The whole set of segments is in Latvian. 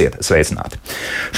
labāk dzīvot. Esiet sveicināti!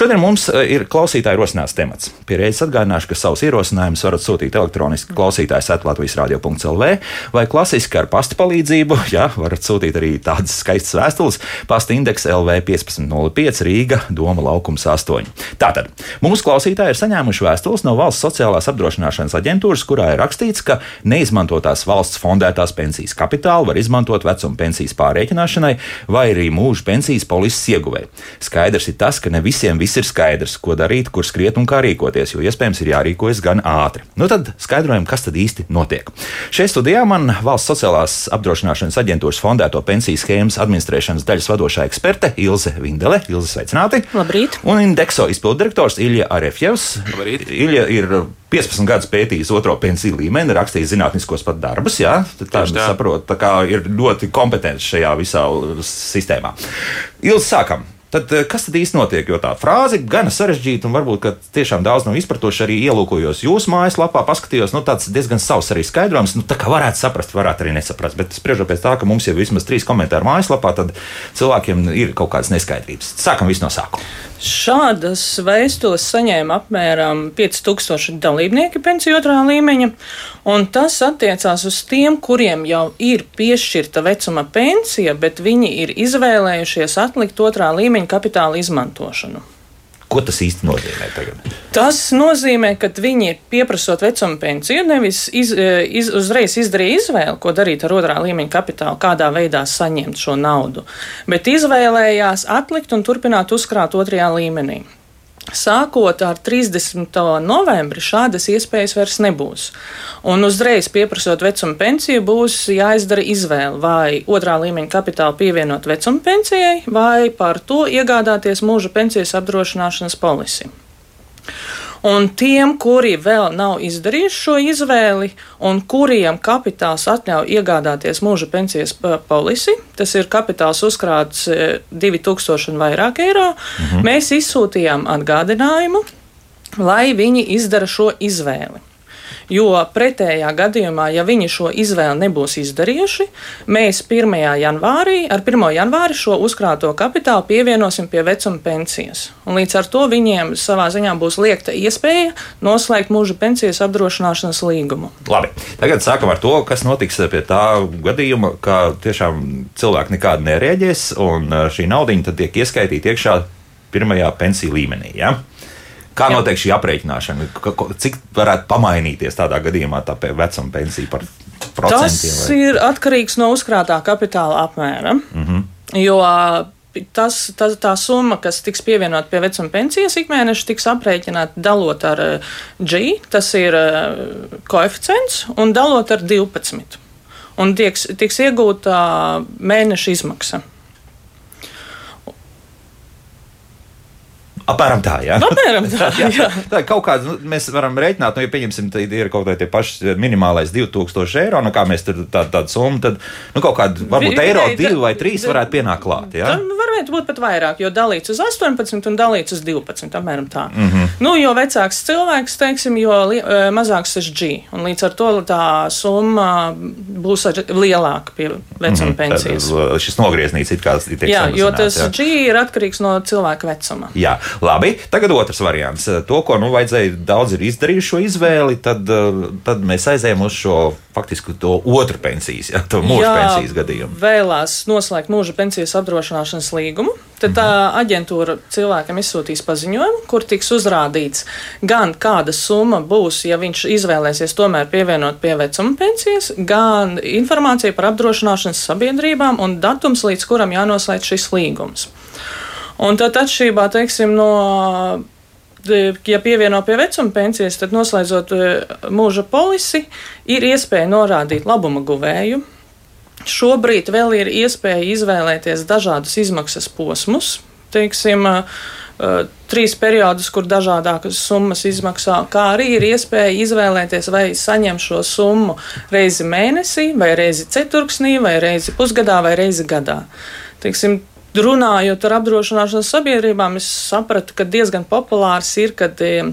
Šodien mums e, ir klausītāja rosināts temats. Pierēdz atgādināšu, ka savus ierosinājumus varat sūtīt elektroniski klausītājs atlatvijas radio.clv vai klasiski ar pasta palīdzību. Jā, varat sūtīt arī tādas skaistas vēstules. Pasta indeks LV 1505 Rīga, Doma laukums 8. Tātad mūsu klausītāji ir saņēmuši vēstules no valsts sociālās apdrošināšanas aģentūras, kurā ir rakstīts, ka neizmantotās valsts fondētās pensijas kapitālu var izmantot vecuma pensijas pārreikināšanai vai arī mūža pensijas polises ieguvēji. Skaidrs ir tas, ka ne visiem viss ir skaidrs, ko darīt, kur skriet un kā rīkoties, jo iespējams ir jārīkojas gan ātri. Nu tad skaidrojam, kas tad īsti notiek. Šeit studijā man valsts sociālās apdrošināšanas aģentūras fondēto pensiju schēmas administrēšanas daļas vadošā eksperte Ilze Vindele. Ilze, sveicināti! Labrīt! Un Indekso izpildirektors Ilja Arefjevs. Labrīt! Ilja ir 15 gadus pētījis otro pensiju līmeni, rakstījis zinātniskos pat darbus. Jā, tā ir saprot, tā kā ir ļoti kompetents šajā visā sistēmā. Ilzi sākam! Tad, eh, kas tad īsti notiek? Jo tā frāze ir gana sarežģīta, un varbūt tiešām daudz nav izpratuši. Arī ielūkojos jūsu mājaslapā, paskatījos, nu, tāds diezgan savs arī skaidrojums. Nu, tā kā varētu saprast, varētu arī nesaprast. Bet spriežot pēc tā, ka mums jau ir vismaz trīs komentāri mājaslapā, tad cilvēkiem ir kaut kādas neskaidrības. Sākam visu no sākuma. Šādas vēstules saņēma apmēram 5000 dalībnieki pensiju otrā līmeņa, un tas attiecās uz tiem, kuriem jau ir piešķirta vecuma pensija, bet viņi ir izvēlējušies atlikt otrā līmeņa kapitāla izmantošanu. Ko tas īsti nozīmē? Tagad? Tas nozīmē, ka viņi pieprasot vecuma pensiju, nevis iz, e, iz, uzreiz izdarīja izvēli, ko darīt ar otrā līmeņa kapitālu, kādā veidā saņemt šo naudu, bet izvēlējās atlikt un turpināt uzkrāt otrajā līmenī. Sākot ar 30. novembri šādas iespējas vairs nebūs. Un uzreiz pieprasot vecuma pensiju, būs jāizdara izvēle vai otrā līmeņa kapitālu pievienot vecuma pensijai, vai par to iegādāties mūža pensijas apdrošināšanas polisi. Un tiem, kuri vēl nav izdarījuši šo izvēli, un kuriem kapitāls atļauj iegādāties mūža pensijas polisi, tas ir kapitāls uzkrāts 2000 e, un vairāk eiro, mhm. mēs izsūtījām atgādinājumu, lai viņi izdara šo izvēli. Jo pretējā gadījumā, ja viņi šo izvēli nebūs izdarījuši, mēs 1. janvārī, ar 1. janvāri šo uzkrāto kapitālu pievienosim pie vecuma pensijas. Un līdz ar to viņiem savā ziņā būs liekta iespēja noslēgt mūža pensijas apdrošināšanas līgumu. Labi, tagad sākam ar to, kas notiks pie tā gadījuma, ka tiešām cilvēki nekādi nereaģēs un šī naudiņa tiek ieskaitīta iekšā pirmajā pensiju līmenī. Ja? Kā Jā. notiek šī aprēķināšana? Cik varētu pamainīties tādā gadījumā tā vecuma pensija par procentiem? Tas vai? ir atkarīgs no uzkrātā kapitāla apmēra. Mm -hmm. Jo tas, tas, tā summa, kas tiks pievienot pie vecuma pensijas ikmēneša, tiks aprēķināta dalot ar G, tas ir koeficients, un dalot ar 12. Un tiks, tiks iegūta mēneša izmaksa. Apmēram tā, jā. Apmēram tā, jā. jā. tā kaut kāda, nu, mēs varam reiķināt, nu, ja pieņemsim, tā ir kaut kādi tie paši minimālais 2000 eiro, nu, kā mēs tur tādu tā summu, tad, nu, kaut kāda, varbūt Vi, eiro, divi vai trīs varētu pienākt klāt, jā. Varētu būt pat vairāk, jo dalīts uz 18 un dalīts uz 12, apmēram tā. Mm -hmm. Nu, jo vecāks cilvēks, teiksim, jo li, e, mazāks ir G, un līdz ar to tā summa būs lielāka pie vecuma mm -hmm. pensijas. Tad, šis nogrieznīts ir kāds tiek Jā, jo tas jā. G ir atkarīgs no cilvēka vecuma. Jā. Labi, tagad otrs variants. To, ko nu, vajadzēja daudz ir izdarījuši šo izvēli, tad, eh, tad mēs aizējām uz šo faktiski to otru pensijas, ja, to mūža Jā, pensijas gadījumu. Vēlās noslēgt mūža pensijas apdrošināšanas līgumu. Tad tā mhm. aģentūra cilvēkam izsūtīs paziņojumu, kur tiks uzrādīts gan kāda summa būs, ja viņš izvēlēsies tomēr pievienot pie vecuma pensijas, gan informācija par apdrošināšanas sabiedrībām un datums, līdz kuram jānoslēdz šis līgums. Un tad atšķirībā teiksim, no ja pievieno pie vecuma pensijas, tad noslēdzot e, mūža polisi, ir iespēja norādīt labuma guvēju. Šobrīd vēl ir iespēja izvēlēties dažādus izmaksas posmus, teiksim, e, trīs periodus, kur dažādākas summas izmaksā, kā arī ir iespēja izvēlēties, vai saņem šo summu reizi mēnesī, vai reizi ceturksnī, vai reizi pusgadā, vai reizi gadā. Teiksim, runājot ar apdrošināšanas sabiedrībām, es sapratu, ka diezgan populārs ir, kad e,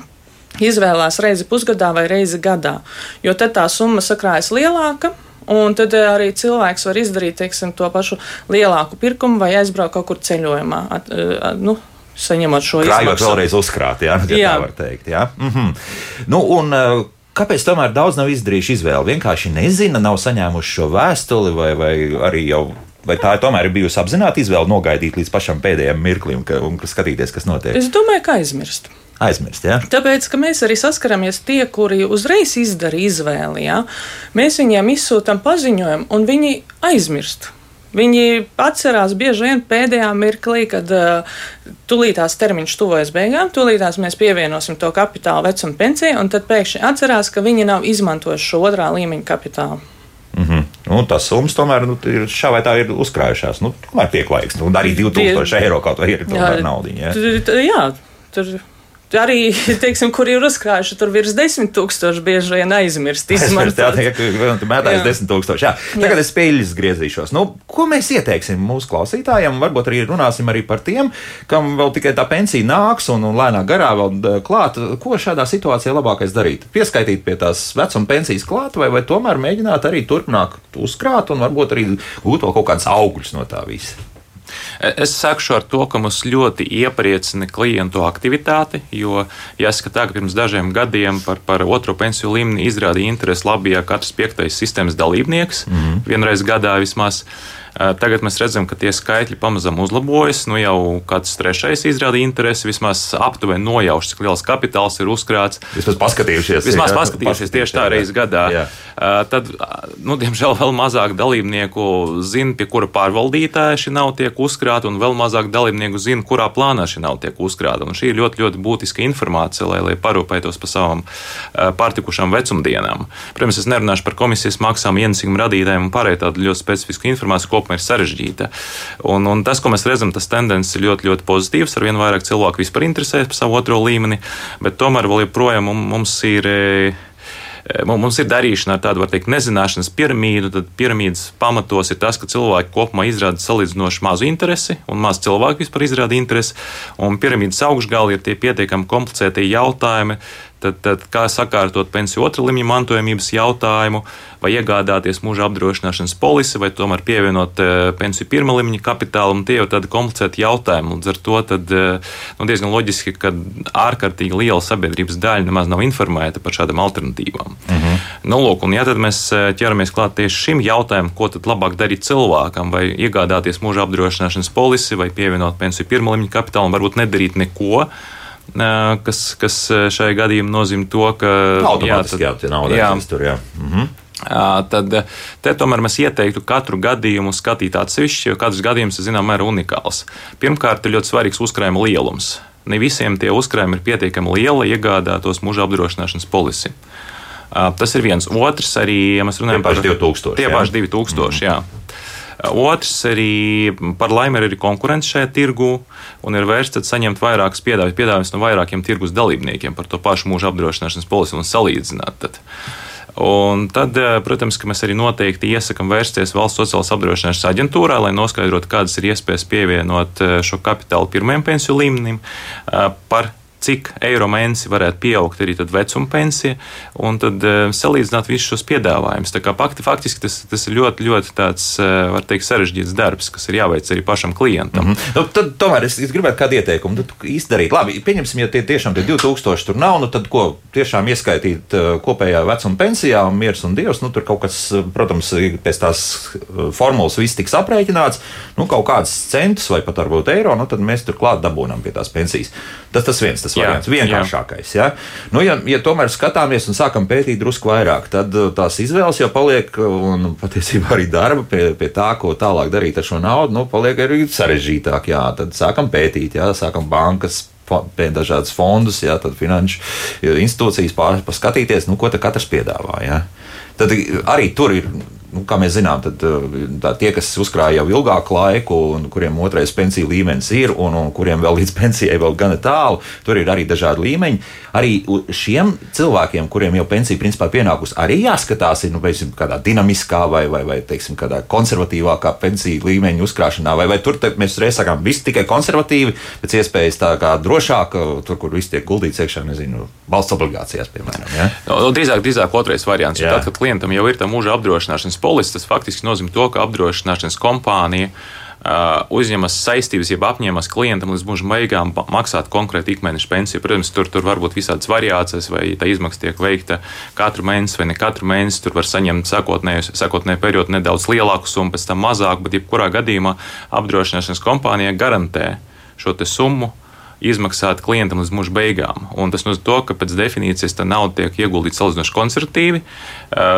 izvēlās reizi pusgadā vai reizi gadā, jo tad tā summa sakrājas lielāka. un tad arī cilvēks var izdarīt teiksim, to pašu lielāku pirkumu vai aizbraukt kaut kur ceļojumā. At, nu, saņemot šo izmaksu. Krājot vēlreiz uzkrāt, jā, ja jā. tā var teikt. Jā. Mm -hmm. nu, un, Kāpēc tomēr daudz nav izdarījuši izvēli? Vienkārši nezina, nav saņēmuši šo vēstuli, vai, vai arī jau Vai tā ir tomēr bijusi apzināta izvēle nogaidīt līdz pašam pēdējiem mirklim ka, un skatīties, kas notiek? Es domāju, ka aizmirst. Aizmirst, jā. Tāpēc, ka mēs arī saskaramies tie, kuri uzreiz izdara izvēli, jā. mēs viņiem izsūtām paziņojumu, un viņi aizmirst. Viņi atcerās bieži vien pēdējā mirklī, kad uh, tūlītās termiņš tuvojas beigām, tūlītās mēs pievienosim to kapitālu vecuma pensiju, un tad pēkšņi atcerās, ka viņi nav izmantojuši šo otrā līmeņa kapitālu. Mm -hmm. nu, tas summas tomēr nu, ir šā vai tā ir uzkrājušās. Nu, tomēr pieklājīgs. Nu, arī 2000 eiro kaut vai ir nauda. Jā, jā, tur arī, teiksim, kur ir uzkrājuši, tur virs desmit tūkstoši bieži vien aizmirst. Tā mētājas desmit tūkstoši. Jā. Tagad jā. es peļļas griezīšos. Nu, ko mēs ieteiksim mūsu klausītājiem? Varbūt arī runāsim arī par tiem, kam vēl tikai tā pensija nāks un, un lēnā garā vēl klāt. Ko šādā situācijā labākais darīt? Pieskaitīt pie tās vecuma pensijas klāt vai, vai tomēr mēģināt arī turpmāk uzkrāt un varbūt arī gūt vēl kaut kādas augļus no tā visa? Es sākšu ar to, ka mums ļoti iepriecina klientu aktivitāte, jo jāsaka tā, ka pirms dažiem gadiem par, par otro pensiju līmeni izrādīja interesi Latvijā katrs piektais sistēmas dalībnieks, mm -hmm. vienreiz gadā vismaz. Uh, Tagad mēs redzam, ka tie skaitļi pamazām uzlabojas. Nu, jau kāds trešais izrāda interesi, vismaz aptuveni nojauš, cik liels kapitāls ir uzkrāts. Vismaz paskatījušies. Vismaz paskatījušies tieši tā reizes gadā. Jā. Tad, nu, diemžēl, vēl mazāk dalībnieku zina, pie kura pārvaldītāja šī nauda tiek uzkrāta, un vēl mazāk dalībnieku zina, kurā plānā šī nauda tiek uzkrāta. Un šī ir ļoti, ļoti būtiska informācija, lai, lai parūpētos par savām pārtikušām vecumdienām. Protams, es nerunāšu par komisijas maksām, ienesīgumu radītājiem un pārējo tādu ļoti specifisku informāciju kopumā ir sarežģīta. Un, un tas, ko mēs redzam, tas tendences ir ļoti, ļoti pozitīvs. Ar vien vairāk cilvēku vispār interesēs par savu otro līmeni, bet tomēr vēl joprojām mums ir. Mums ir darīšana ar tādu, var teikt, nezināšanas piramīdu. Tad piramīdas pamatos ir tas, ka cilvēki kopumā izrāda salīdzinoši mazu interesi, un maz cilvēku vispār izrāda interesi. Un piramīdas augšgalā ir tie pietiekami komplicēti jautājumi, Tad, tad kā sakārtot pensiju otrā līmeņa mantojamības jautājumu, vai iegādāties mūža apdrošināšanas polisi, vai tomēr pievienot uh, pensiju pirmā līmeņa kapitālam, tie jau tādi komplicēti jautājumi. Līdz ar to tad, uh, nu, diezgan loģiski, ka ārkārtīgi liela sabiedrības daļa nemaz nav informēta par šādām alternatīvām. Mhm. -huh. nu, lūk, un ja tad mēs ķeramies klāt tieši šim jautājumam, ko tad labāk darīt cilvēkam, vai iegādāties mūža apdrošināšanas polisi, vai pievienot pensiju pirmā līmeņa kapitālam, varbūt nedarīt neko kas, kas šajā gadījumā nozīmē to, ka. Automātiski jā, tad, jā, nauda, jā. Tur, jā. Mhm. Tad te tomēr mēs ieteiktu katru gadījumu skatīt atsevišķi, jo katrs gadījums ir zināmā mērā unikāls. Pirmkārt, ir ļoti svarīgs uzkrājuma lielums. Ne visiem tie uzkrājumi ir pietiekami lieli, lai iegādātos mūža apdrošināšanas polisi. Tas ir viens. Otrs, arī, ja mēs runājam par 2000. Tie paši 2000, mm. jā. Otrs arī par laimi ir konkurence šajā tirgu un ir vērsts saņemt vairākus piedāvājumus, piedāvājumus no vairākiem tirgus dalībniekiem par to pašu mūža apdrošināšanas polisi un salīdzināt. Tad. Un tad, eh, protams, mēs arī noteikti iesakām vērsties valsts sociālās apdrošināšanas aģentūrā, lai noskaidrotu, kādas ir iespējas pievienot eh, šo kapitālu pirmajam pensiju līmenim par cik eiro mēnesī varētu pieaugt arī vecuma pensija, un tad uh, salīdzināt visus šos piedāvājumus. Tā kā fakti, faktiski tas, tas ir ļoti, ļoti tāds, uh, var teikt, sarežģīts darbs, kas ir jāveic arī pašam klientam. Mm -hmm. nu, tad, tomēr es, es gribētu kādu ieteikumu nu, izdarīt. Labi, pieņemsim, ja tie tiešām tie 2000 tur nav, nu tad ko tiešām ieskaitīt uh, kopējā vecuma pensijā, un miers un dievs, nu tur kaut kas, protams, pēc tās formulas viss tiks aprēķināts, nu kaut kāds centus vai pat varbūt eiro, nu tad mēs tur klāt dabūnam pie tās pensijas. Tas tas viens tas variants, jā, vienkāršākais. Ja? Nu, ja, ja tomēr skatāmies un sākam pētīt drusku vairāk, tad uh, tās izvēles jau paliek, un patiesībā arī darba pie, pie tā, ko tālāk darīt ar šo naudu, nu, paliek arī sarežģītāk. Jā. Tad sākam pētīt, jā, sākam bankas pēc dažādas fondus, jā, tad finanšu institūcijas paskatīties, nu, ko katrs piedāvā. Jā. Tad arī tur ir nu, kā mēs zinām, tad eh, tā, tie, kas uzkrāja jau ilgāku laiku, un kuriem otrais pensiju līmenis ir, un, un kuriem vēl līdz pensijai vēl gana tālu, tur ir arī dažādi līmeņi. Arī šiem cilvēkiem, kuriem jau pensija principā pienākusi, arī jāskatās, ir, nu, piemēram, kādā dinamiskā vai, vai, vai teiksim, kādā konservatīvākā pensiju līmeņa uzkrāšanā, vai, vai tur te, mēs reiz sakām, viss tikai konservatīvi, pēc iespējas tā kā drošāk, tur, kur viss tiek guldīts iekšā, nezinu, valsts obligācijās, piemēram. Ja? No, drīzāk, drīzāk otrais variants, jo tad, kad klientam jau ir tā mūža apdrošināšanas polis, tas faktiski nozīmē to, ka apdrošināšanas kompānija Uh, uzņemas saistības, jeb apņemas klientam līdz mūža beigām maksāt konkrēti ikmēneša pensiju. Protams, tur, tur var būt visādas variācijas, vai tā izmaksa tiek veikta katru mēnesi vai ne katru mēnesi. Tur var saņemt sākotnēju periodu nedaudz lielāku summu, pēc tam mazāku, bet jebkurā gadījumā apdrošināšanas kompānija garantē šo summu izmaksāt klientam līdz mūža beigām. Un tas nozīmē, to, ka pēc definīcijas tā nauda tiek ieguldīta salīdzinoši konservatīvi.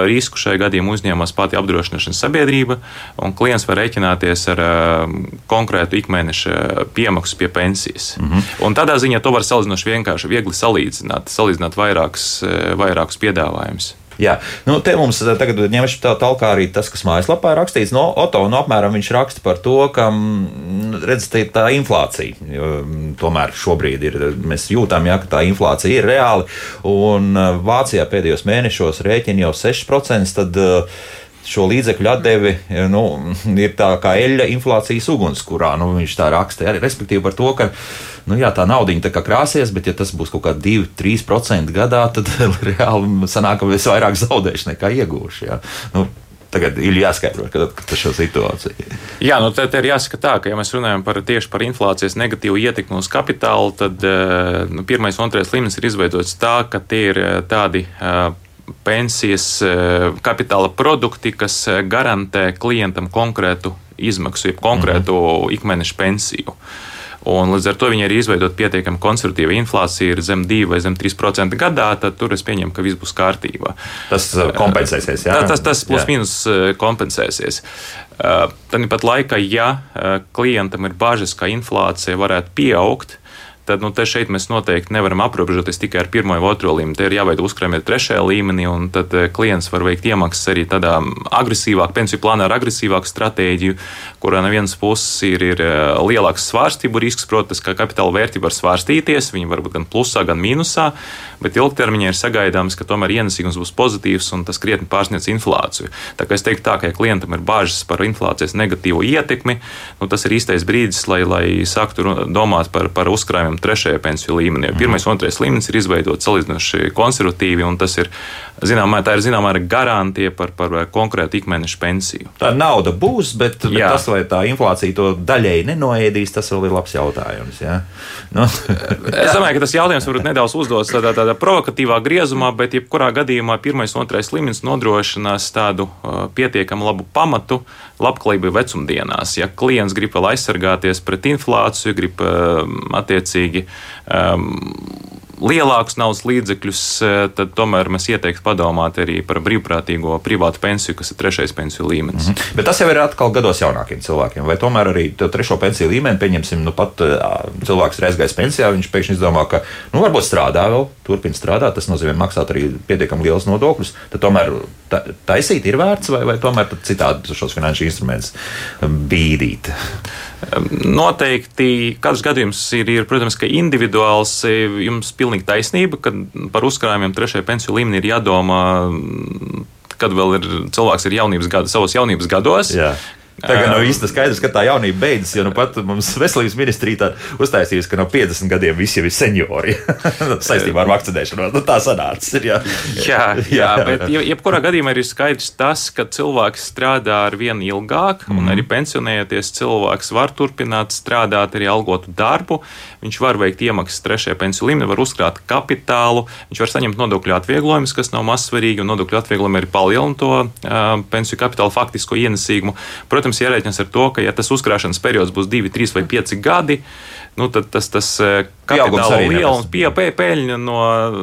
Risku šai gadījumā uzņēmās pati apdrošināšanas sabiedrība, un klients var rēķināties ar konkrētu ikmēneša piemaksu pie pensijas. Mm -hmm. Un tādā ziņā to var salīdzinoši vienkārši viegli salīdzināt, salīdzināt vairākus, vairākus piedāvājumus. Jā, nu, te mums tagad ņemšu tā tālāk arī tas, kas mājaslapā ir rakstīts. No Oto, no apmēram viņš raksta par to, ka, mm, redz, tā, tā inflācija, mm, tomēr šobrīd ir, mēs jūtam, jā, ka tā inflācija ir reāli, un eh, Vācijā pēdējos mēnešos rēķina jau 6%, tad uh, šo līdzekļu atdevi nu, ir tā kā eļļa inflācijas ugunskurā. Nu, viņš tā raksta, arī respektīvi par to, ka nu, jā, tā naudiņa tā krāsies, bet ja tas būs kaut kādi 2-3% gadā, tad reāli sanāk, ka es vairāk zaudēšu nekā iegūšu. Jā. Nu, Tagad ir jāskaidro ka šo situāciju. Jā, nu te ir jāsaka tā, ka, ja mēs runājam par tieši par inflācijas negatīvu ietekmi uz kapitālu, tad eh, nu, pirmais un otrais līmenis ir izveidots tā, ka tie ir eh, tādi uh, pensijas eh, kapitāla produkti, kas eh, garantē klientam konkrētu izmaksu, jeb konkrētu mm -hmm. ikmēneša pensiju. Un līdz ar to viņi arī izveidot pietiekami konservatīvu inflāciju, ir zem 2 vai zem 3% gadā, tad tur es pieņemu, ka viss būs kārtībā. Tas kompensēsies, jā? Tas, tas, tas plus mīnus kompensēsies. Tāpat laikā, ja klientam ir bažas, ka inflācija varētu pieaugt, tad nu, šeit mēs noteikti nevaram aprobežoties tikai ar pirmo vai otro līmeni. Te ir jāveido uzkrājumi trešajā līmenī, un tad eh, klients var veikt iemaksas arī tādā agresīvākā, pensiju plānā ar agresīvāku stratēģiju, kurā no vienas puses ir, ir eh, lielāks svārstību risks, protams, ka kapitāla vērtība var svārstīties, viņi var būt gan plusā, gan mīnusā, bet ilgtermiņā ir sagaidāms, ka tomēr ienesīgums būs pozitīvs un tas krietni pārsniedz inflāciju. Tā kā es teiktu tā, ka ja klientam ir bažas par inflācijas negatīvo ietekmi, nu, tas ir īstais brīdis, lai, lai sāktu domāt par, par uzkrājumiem piemēram, trešajā pensiju līmenī. Jo pirmais un otrais līmenis ir izveidots salīdzinoši konservatīvi, un tas ir zināmā, tā ir zināmā garantija par, par konkrētu ikmēneša pensiju. Tā nauda būs, bet, bet jā. tas, vai tā inflācija to daļēji nenoēdīs, tas vēl ir labs jautājums. Ja? Nu. es domāju, ka tas jautājums varbūt nedaudz uzdots tādā, tādā provokatīvā griezumā, bet jebkurā gadījumā pirmais un otrais līmenis nodrošinās tādu uh, pietiekami labu pamatu labklājībai vecumdienās. Ja klients grib vēl aizsargāties pret inflāciju, grib uh, attiecīgi um, lielākus naudas līdzekļus, eh, tad tomēr mēs ieteiktu padomāt arī par brīvprātīgo privātu pensiju, kas ir trešais pensiju līmenis. Mm -hmm. Bet tas jau ir atkal gados jaunākiem cilvēkiem. Vai tomēr arī trešo pensiju līmeni pieņemsim, nu pat cilvēks ir aizgājis pensijā, viņš pēkšņi izdomā, ka nu, varbūt strādā vēl, turpina strādāt, tas nozīmē maksāt arī pietiekami liels nodokļus. Tad tomēr ta, taisīt ir vērts vai, vai tomēr citādi šos finanšu instrumentus bīdīt. Noteikti katrs gadījums ir, ir protams, individuāls. Jums pilnīgi taisnība, ka par uzkrājumiem trešajā pensiju līmenī ir jādomā kad vēl ir cilvēks ir jaunības gada, savos jaunības gados, Jā. Tagad nav īsti skaidrs, ka tā jaunība beidzas, jo nu pat mums veselības ministrija uztaisījusi, ka no 50 gadiem visi ir seniori saistībā ar vakcinēšanu. Nu, tā sanācis. Ir, jā. Jā, jā, bet jebkurā gadījumā ir skaidrs tas, ka cilvēks strādā ar vienu ilgāk, mm. un mhm. arī pensionējoties cilvēks var turpināt strādāt arī algotu darbu. Viņš var veikt iemaksas trešajā pensiju līmenī, var uzkrāt kapitālu, viņš var saņemt nodokļu atvieglojumus, kas nav mazsvarīgi, un nodokļu atvieglojumi arī palielina to uh, pensiju kapitāla faktisko ienesīgumu. Protams, jārēķinās ar to, ka, ja tas uzkrāšanas periods būs 2, 3 vai 5 gadi, nu, tad tas, tas eh, kapitāla lielums, pieeja no eh,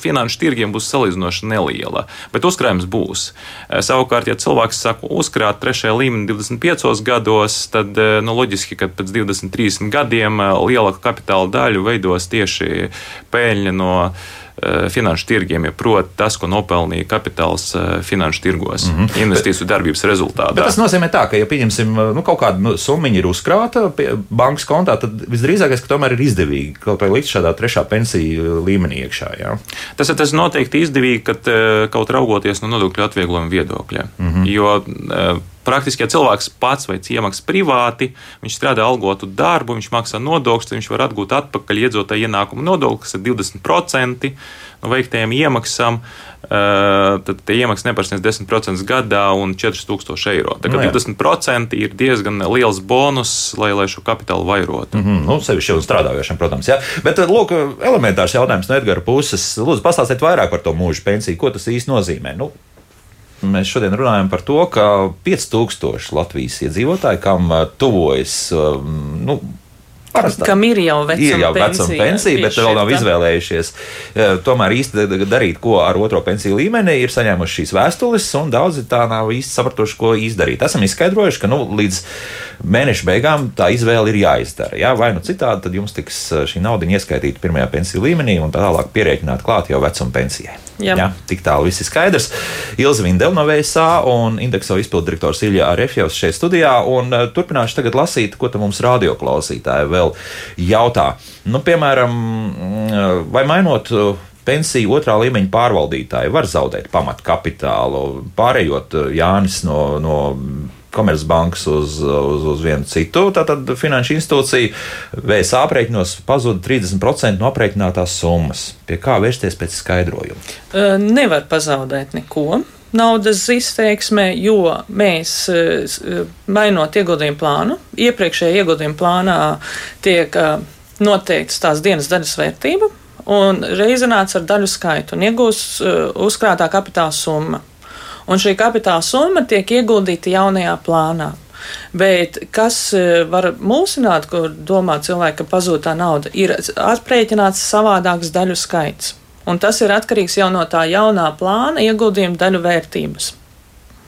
finanšu tirgiem būs salīdzinoši neliela. Bet uzkrājums būs. Eh, savukārt, ja cilvēks saka, uzkrāt trešajā līmenī 25 gados, tad nu, loģiski, ka pēc 20, 30 gadiem lielāku kapitāla daļu veidos tieši peļņa no finanšu tirgiem, ja proti tas, ko nopelnīja kapitāls eh, finanšu tirgos, mm -hmm. investīciju darbības rezultātā. Bet tas nozīmē, tā, ka, ja pieņemsim, eh, nu, kaut kāda nu, summa ir uzkrāta pie bankas kontā, tad visdrīzākais, ka tomēr ir izdevīgi kaut vai likt šādā trešā pensija līmenī iekšā. Jā. Tas ir tas noteikti izdevīgi, kad kaut raugoties no nodokļu atvieglojuma viedokļa. Mm -hmm. Jo praktiski, ja cilvēks pats veic iemaksas privāti, viņš strādā algotu darbu, viņš maksā nodokļus, viņš var atgūt atpakaļ iedzotāju ienākumu nodokli, kas ir 20% no veiktajiem iemaksām, tad tie iemaksas nepārsniedz 10% gadā un 4000 eiro. Tā kā no, 20% ir diezgan liels bonus, lai, lai šo kapitālu vairotu. Mm -hmm, nu, sevišķi jau strādājošiem, protams. Ja? Bet, lūk, elementārs jautājums no Edgara puses. Lūdzu, pastāstiet vairāk par to mūža pensiju. Ko tas īsti nozīmē? Nu, Mēs šodien runājam par to, ka 5000 Latvijas iedzīvotāji, kam tuvojas nu, Parastā. Kam ir jau vecuma ir jau pensija, vecuma pensija bet vēl nav izvēlējušies tomēr īsti darīt, ko ar otro pensiju līmeni, ir saņēmuši šīs vēstules, un daudzi tā nav īsti sapratuši, ko izdarīt. Esam izskaidrojuši, ka nu, līdz mēneša beigām tā izvēle ir jāizdara. Jā, vai nu citādi, tad jums tiks šī nauda ieskaitīta pirmajā pensiju līmenī un tālāk pierēķināt klāt jau vecuma pensijai. Jā. Jā, tik tālu viss ir skaidrs. Ilza Vindela no VSA un indekso izpildu direktors Ilja Arefjevs šeit studijā. Un, uh, turpināšu tagad lasīt, ko mums radioklausītāji vēl jautā. Nu, piemēram, mm, vai mainot uh, pensiju otrā līmeņa pārvaldītāji var zaudēt pamatkapitālu, pārējot uh, Jānis no, no Komercbankas uz, uz, uz vienu citu tātad, finanšu institūciju, VSA aprēķinos pazuda 30% no aprēķinātās summas. Pie kā vērsties pēc skaidrojuma? Nevar pazaudēt neko. Naudas izteiksmē, jo mēs mainot ieguldījumu plānu, iepriekšējā ieguldījuma plānā tiek noteikts tās dienas daļas vērtība un reizināts ar daļu skaitu un iegūst uzkrātā kapitāla summa un šī kapitāla summa tiek ieguldīta jaunajā plānā. Bet kas var mūsināt, kur domā cilvēki, ka pazūd tā nauda, ir aprēķināts savādāks daļu skaits. Un tas ir atkarīgs jau no tā jaunā plāna ieguldījuma daļu vērtības.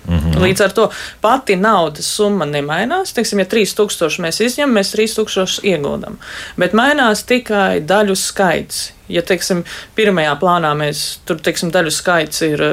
-hmm. Līdz ar to pati naudas summa nemainās. Teiksim, ja 3000 mēs izņemam, mēs 3000 ieguldam. Bet mainās tikai daļu skaits. Ja, teiksim, pirmajā plānā mēs tur, teiksim, daļu skaits ir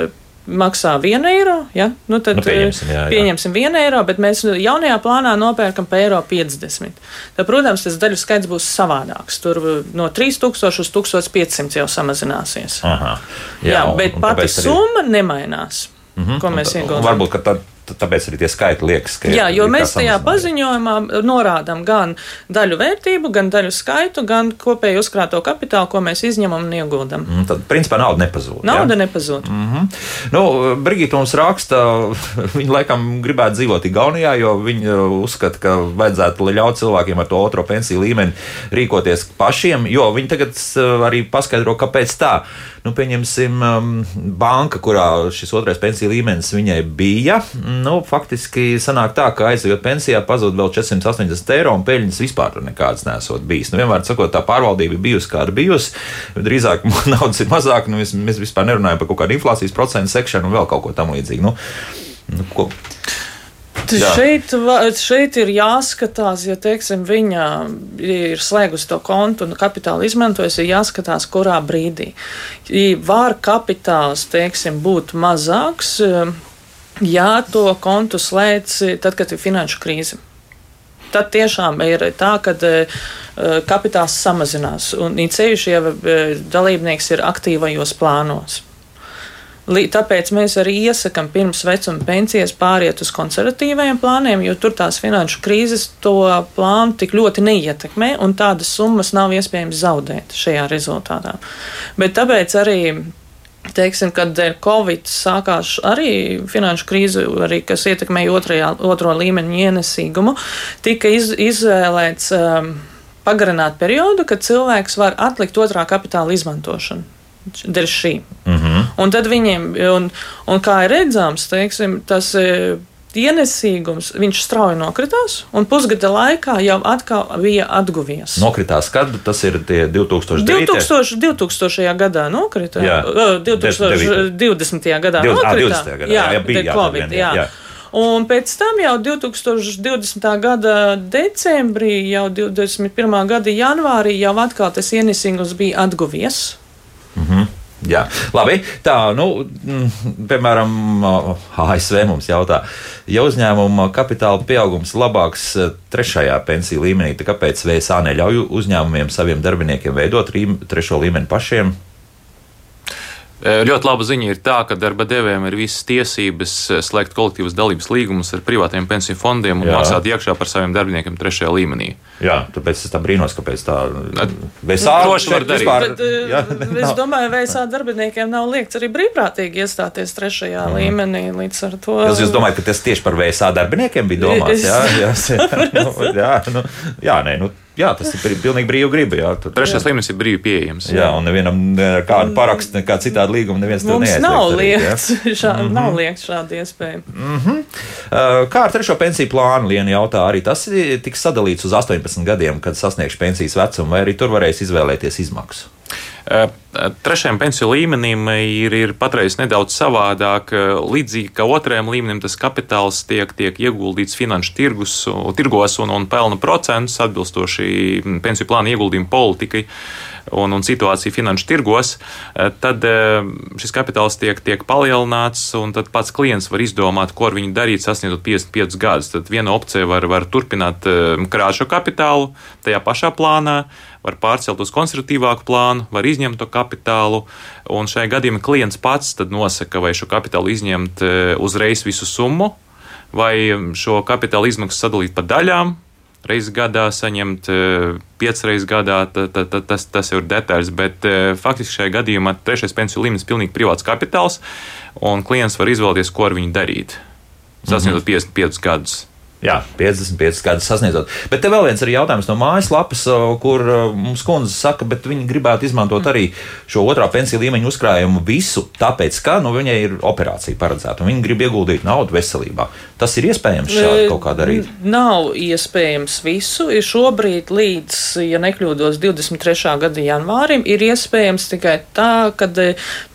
maksā 1 eiro. Ja? Nu, tad nu, pieņemsim, jā, jā. pieņemsim 1 eiro, bet mēs jaunajā plānā nopērkam par eiro 50. Tad, protams, tas daļu skaits būs savādāks. Tur no 3000 uz 1500 jau samazināsies. Aha, jā, jā, bet un, pati summa arī... nemainās. Mm -hmm, ko mēs ieguldām. Varbūt tad tāpēc arī tie skaitļi liekas, ka. Jā, jo mēs tajā paziņojumā norādām gan daļu vērtību, gan daļu skaitu, gan kopēju uzkrāto kapitālu, ko mēs izņemam un ieguldam. Mm, tad, principā, nauda nepazūd. Nauda jā? nepazūd. Mm -hmm. nu, Brigita mums raksta, viņa laikam gribētu dzīvot Igaunijā, jo viņa uzskata, ka vajadzētu ļaut cilvēkiem ar to otro pensiju līmeni rīkoties pašiem, jo viņi tagad arī paskaidro, kāpēc tā nu, pieņemsim, um, banka, kurā šis otrais pensiju līmenis viņai bija, nu, faktiski sanāk tā, ka aizejot pensijā pazūd vēl 480 eiro un peļņas vispār nekādas nesot bijis. Nu, vienmēr sakot, tā pārvaldība ir bijusi kāda bijusi, drīzāk naudas ir mazāk, nu, mēs, mēs vispār nerunājam par kaut kādu inflācijas procentu sekšanu un vēl kaut ko tam līdzīgu. Nu, nu, ko, Šeit, šeit ir jāskatās, ja teiksim, viņa ir slēgusi to kontu un kapitālu izmantojusi, ir jāskatās, kurā brīdī. Var kapitāls teiksim, būt mazāks, ja to kontu slēdz tad, kad ir finanšu krīze. Tad tiešām ir tā, ka uh, kapitāls samazinās, un sevišķi, ja dalībnieks ir aktīvajos plānos. Tāpēc mēs arī iesakām pirms vecuma pensijas pāriet uz konservatīviem plāniem, jo tur tās finanšu krīzes to plānu tik ļoti neietekmē, un tādas summas nav iespējams zaudēt šajā rezultātā. Bet tāpēc arī teiksim, kad dēļ Covid sākās arī finanšu krīze, arī, kas ietekmēja otrajā, otro līmeņu ienesīgumu, tika iz, izvēlēts um, pagarināt periodu, kad cilvēks var atlikt otrā kapitāla izmantošanu dēļ šī. Mm. Un tad viņiem, un, un kā ir redzams, teiksim, tas e, ienesīgums, viņš strauji nokritās, un pusgada laikā jau atkal bija atguvies. Nokritās, kad tas ir 2009. 2000, 2000. gadā nokrita. Jā, 2020. gadā 20, nokrita. 20. gadā, jā, jā, bija jā, COVID, jā. jā. Un pēc tam jau 2020. gada decembrī, jau 2021. gada janvārī jau atkal tas ienesīgums bija atguvies. Mm -hmm. Jā, labi. Tā, nu, mm, piemēram, ASV mums jautā, ja uzņēmuma kapitāla pieaugums labāks trešajā pensiju līmenī, tad kāpēc VSA neļauj uzņēmumiem saviem darbiniekiem veidot trešo līmeni pašiem? Ļoti laba ziņa ir tā, ka darba devējiem ir visas tiesības slēgt kolektīvas dalības līgumus ar privātiem pensiju fondiem un Jā. maksāt iekšā par saviem darbiniekiem trešajā līmenī. Jā, tāpēc es tā brīnos, kāpēc tā var darīt. Vispār, Bet, jā, es domāju, VSA darbiniekiem nav liekts arī brīvprātīgi iestāties trešajā mm. līmenī līdz ar to. Jūs, jūs domājat, ka tas tieši par VSA darbiniekiem bija domāts? Jā, jā, jā, nu, jā, nu, jā nē, nu jā, tas ir pilnīgi brīvi griba. Jā, tad, Trešais līmenis ir brīvi pieejams. Jā, un nevienam kādu parakstu, nekā citādi līguma neviens to neaizliedz. Nav liekts, šā, mm -hmm. nav liekts šāda iespēja. Mm -hmm. Kā ar trešo pensiju plānu Lienu jautā, arī tas tiks sadalīts uz 18 gadiem, kad sasniegšu pensijas vecumu, vai arī tur varēs izvēlēties izmaksu? Trešajam pensiju līmenim ir, ir patreiz nedaudz savādāk. Līdzīgi kā otrajam līmenim, tas kapitāls tiek, tiek ieguldīts finanšu tirgus, tirgos un, un pelna procentus atbilstoši pensiju plāna ieguldījumu politikai un, un situāciju finanšu tirgos, tad šis kapitāls tiek, tiek palielināts, un tad pats klients var izdomāt, ko ar viņu darīt, sasniedzot 55 gadus. Tad viena opcija var, var turpināt krāt šo kapitālu tajā pašā plānā var pārcelt uz konservatīvāku plānu, var izņemt to kapitālu. Un šajā gadījumā klients pats nosaka, vai šo kapitālu izņemt e, uzreiz visu summu, vai šo kapitāla izmaksu sadalīt pa daļām. Reizes gadā saņemt, e, piecas reizes gadā, ta, ta, ta, tas, tas jau ir detaļas, bet e, faktiski šajā gadījumā trešais pensiju līmenis ir pilnīgi privāts kapitāls, un klients var izvēlēties, ko ar viņu darīt. Sasniedzot mm -hmm. 55 gadus. Jā, 55 gadus sasniedzot. Bet te vēl viens ir jautājums no mājaslapas, kur mums kundze saka, ka viņi gribētu izmantot arī šo otrā pensiju līmeņa uzkrājumu visu, tāpēc, ka nu, viņai ir operācija paredzēta un viņi grib ieguldīt naudu veselībā. Tas ir iespējams šādi kaut kā darīt? Nav iespējams visu. Ir šobrīd līdz, ja nekļūdos, 23. gada janvārim ir iespējams tikai tā, kad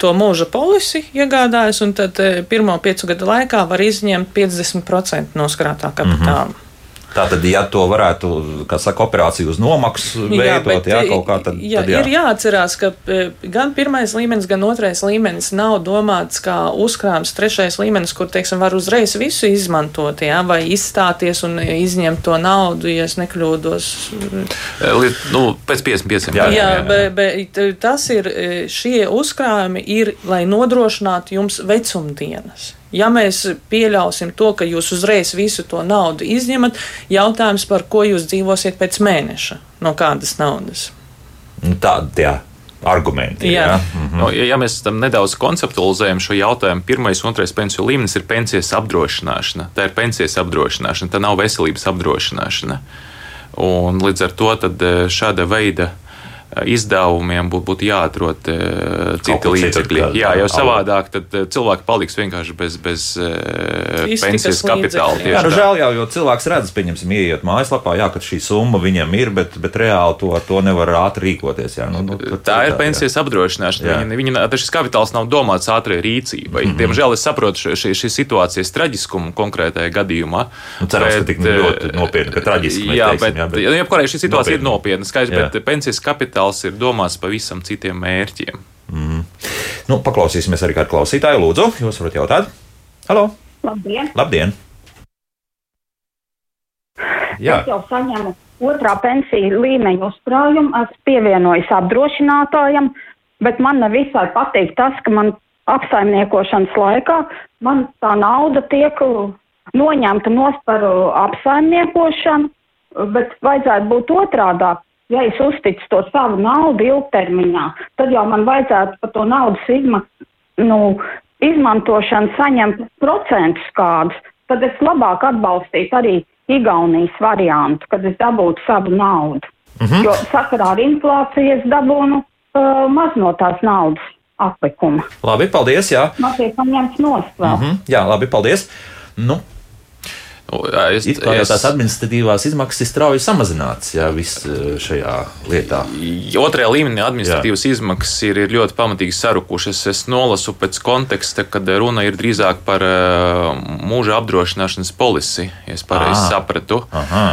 to mūža polisi iegādājas un tad pirmo piecu gadu laikā var izņemt 50% no skrātā kapitāla Mm -hmm. Tātad, ja to varētu, kā saka, operāciju uz nomaksu veidot, jā, jā, kaut kā tad, jā, tad jā. ir jāatcerās, ka e, gan pirmais līmenis, gan otrais līmenis nav domāts kā uzkrājums, trešais līmenis, kur, teiksim, var uzreiz visu izmantot, jā, vai izstāties un izņemt to naudu, ja es nekļūdos. E, Liet, nu, pēc 55. Jā, jā, jā, jā. Bet, bet tas ir, šie uzkrājumi ir, lai nodrošinātu jums vecumdienas. Ja mēs pieļausim to, ka jūs uzreiz visu to naudu izņemat, jautājums, par ko jūs dzīvosiet pēc mēneša, no kādas naudas? Nu, Tāda, jā argumenti. Jā. Ja? Mhm. No, ja, ja mēs tam nedaudz konceptualizējam šo jautājumu, pirmais un otrais pensiju līmenis ir pensijas apdrošināšana. Tā ir pensijas apdrošināšana, tā nav veselības apdrošināšana. Un līdz ar to eh, šāda veida izdevumiem būtu būt jāatrod uh, citi līdzekļi. Jā, jau savādāk tad uh, cilvēki paliks vienkārši bez, bez uh, pensijas kapitāla. Jā, nu, žēl jau, jo cilvēks redz, pieņemsim, ieiet mājaslapā, jā, ka šī summa viņam ir, bet, bet reāli to, to nevar ātri rīkoties. Jā, nu, nu, tā, tā ir pensijas jā. apdrošināšana. Viņa, viņa, šis kapitāls nav domāts ātrai rīcībai. Mm -hmm. Diemžēl es saprotu šī, šī situācijas traģiskumu konkrētajā gadījumā. Nu, cerams, bet, ka tik ļoti nopietni, ka traģiski. Jā, teiksim, bet, jā, bet, jā, jebkurā šī situācija nopietni. ir nopietna, skaidrs, bet pensijas kapitāls kapitāls ir domāts pavisam citiem mērķiem. Mm. Nu, paklausīsimies arī kādu klausītāju. Lūdzu, jūs varat jautāt? Halo! Labdien! Labdien. Jā. Es jau saņemu otrā pensiju līmeņa uzkrājumu, esmu pievienojis apdrošinātājam, bet man nevisai patīk tas, ka man apsaimniekošanas laikā man tā nauda tiek noņemta nost par apsaimniekošanu, bet vajadzētu būt otrādāk ja es uzticu to savu naudu ilgtermiņā, tad jau man vajadzētu par to naudas izma, nu, izmantošanu saņemt procentus kādus. Tad es labāk atbalstītu arī Igaunijas variantu, kad es dabūtu savu naudu. Mm -hmm. Jo sakarā ar inflāciju es dabūnu uh, maz no tās naudas atlikuma. Labi, paldies. Jā, man tiek paņemts nost. Mm -hmm. Jā, labi, paldies. Nu, es, It kā es, tās administratīvās izmaksas ir strauji samazinātas jā, eh, šajā lietā. Otrajā līmenī administratīvas jā. izmaksas ir, ir ļoti pamatīgi sarukušas. Es nolasu pēc konteksta, kad runa ir drīzāk par uh, mūža apdrošināšanas polisi, ja es pareizi sapratu. Aha.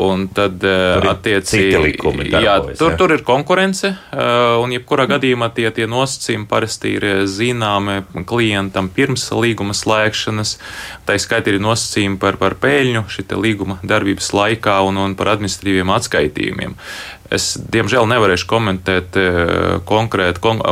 Un tad attiecīgi jā, tur, tur ir konkurence, un jebkurā mm. gadījumā tie, tie nosacījumi parasti ir zināmi klientam pirms līguma slēgšanas. Tā skaitā ir nosacījumi par, par peļņu šī līguma darbības laikā un, un par administratīviem atskaitījumiem. Es, diemžēl, nevarēšu komentēt e, konkrēti. Kon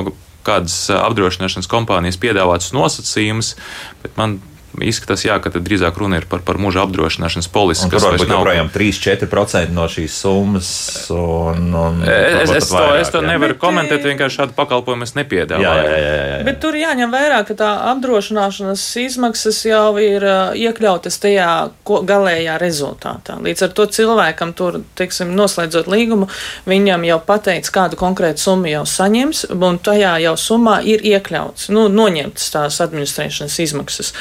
kādas apdrošināšanas kompānijas piedāvātas nosacījumus, bet man Izskatās, jā, ka drīzāk runa ir par, par mūža apdrošināšanas polisi. Tas varbūt nav... joprojām 3-4% no šīs summas. Un, un es, es, to, vairāk, es to nevaru bet, komentēt, vienkārši šādu pakalpojumu es nepiedāvāju. Jā, jā, jā, jā, jā. Bet tur jāņem vērā, ka tā apdrošināšanas izmaksas jau ir iekļautas tajā galējā rezultātā. Līdz ar to cilvēkam tur, teiksim, noslēdzot līgumu, viņam jau pateiks, kādu konkrētu summu jau saņems, un tajā jau summā ir iekļauts, nu, noņemtas tās administrēšanas izmaksas.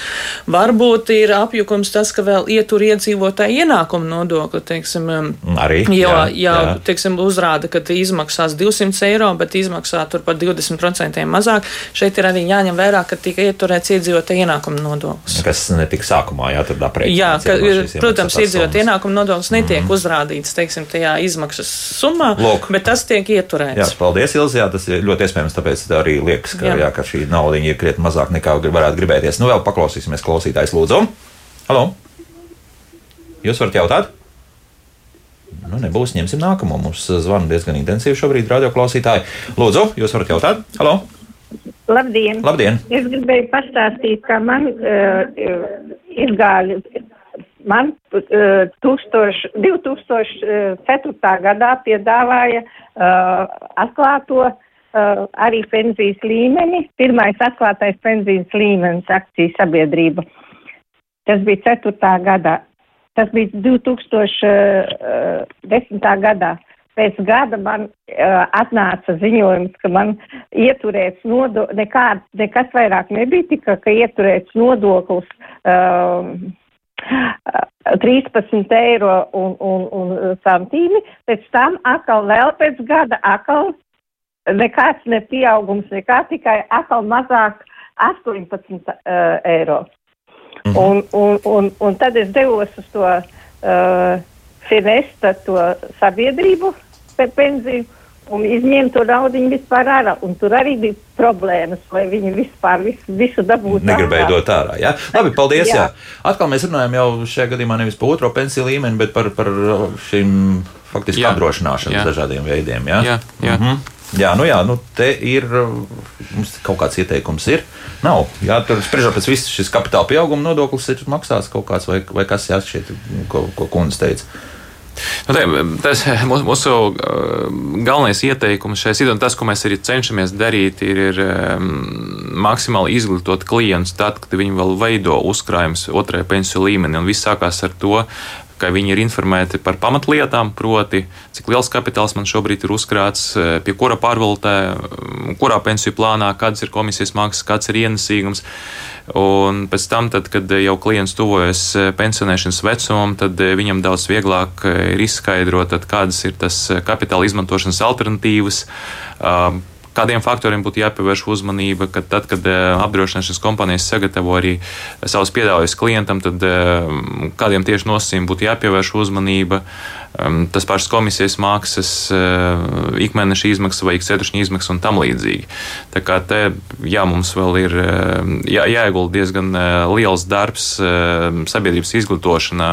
Varbūt ir apjukums tas, ka vēl ietur iedzīvotāju ienākumu nodokli, teiksim, um, arī. Jo, jā, jā, jā. teiksim, uzrāda, ka izmaksās 200 eiro, bet izmaksā tur par 20% mazāk. Šeit ir arī jāņem vērā, ka tika ieturēts iedzīvotāju ienākumu nodoklis. Kas netika sākumā, jā, tur aprēķināts. Jā, ka, ir, protams, iedzīvotāju ienākumu nodoklis netiek mm. uzrādīts, teiksim, tajā izmaksas summā, Lūk. bet tas tiek ieturēts. Jā, paldies, Ilzi, jā, tas ir ļoti iespējams, tāpēc arī liekas, ka, jā. Jā, ka šī nauda ir krietni mazāk nekā varētu gribēties. Nu, vēl paklausīsimies klausītājs, lūdzu. Halo! Jūs varat jautāt? Nu, nebūs, ņemsim nākamo. Mums zvana diezgan intensīvi šobrīd, radioklausītāji. Lūdzu, jūs varat jautāt? Halo! Labdien! Labdien. Es gribēju pastāstīt, ka man uh, izgāja, man uh, 1000, 2004. gadā piedāvāja uh, atklāto uh, arī pensijas līmeni, pirmais atklātais pensijas līmenis akciju sabiedrība. Tas bija 4. gadā. Tas bija 2010. gadā. Pēc gada man uh, atnāca ziņojums, ka man ieturēts nodoklis, nekā, nekas vairāk nebija, tikai ka ieturēts nodoklis uh, 13 eiro un, un, un santīmi. Pēc tam atkal vēl pēc gada atkal nekāds ne pieaugums, nekā tikai atkal mazāk 18 uh, eiro. Mm -hmm. un, un, un, un tad es devos uz to uh, Finesta, to sabiedrību par pensiju un izņēma to naudu vispār ārā. Un tur arī bija problēmas, lai viņi vispār visu, visu dabūtu. Negribēja dot ārā. Jā? Labi, paldies. Jā. Jā. Atkal mēs runājam jau šajā gadījumā nevis par otro pensiju līmeni, bet par, par šīm faktiski apdrošināšanas dažādiem veidiem. Jā, jā. jā. Mm -hmm. Jā, nu jā, nu te ir mums kaut kāds ieteikums. Ir. Nav. Jā, tur spriežot pēc visu šis kapitāla pieauguma nodoklis ir maksāts kaut kāds vai, vai kas jāsšķiet, ko, ko kundze teica. Nu, te, tas mūsu galvenais ieteikums šai situācijai, tas, ko mēs arī cenšamies darīt, ir, ir maksimāli izglītot klientus tad, kad viņi vēl veido uzkrājumus otrajā pensiju līmenī. Un viss sākās ar to, ka viņi ir informēti par pamatlietām, proti, cik liels kapitāls man šobrīd ir uzkrāts, e, pie kura pārvaldē, kurā pensiju plānā, kādas ir komisijas maksas, kāds ir ienesīgums. Un pēc tam, tad, kad jau klients tuvojas e, pensionēšanas vecumam, tad e, viņam daudz vieglāk ir izskaidrot, tad, kādas ir tas kapitāla izmantošanas alternatīvas kādiem faktoriem būtu jāpievērš uzmanība, ka tad, kad eh, apdrošināšanas kompānijas sagatavo arī savus piedāvājumus klientam, tad eh, kādiem tieši nosacījumiem būtu jāpievērš uzmanība. Um, tas pašas komisijas maksas, uh, ikmēneša izmaksas vai ikceturšņa izmaksas un tam līdzīgi. Tā kā te, jā, mums vēl ir uh, jā, jāiegulda diezgan uh, liels darbs sabiedrības izglītošanā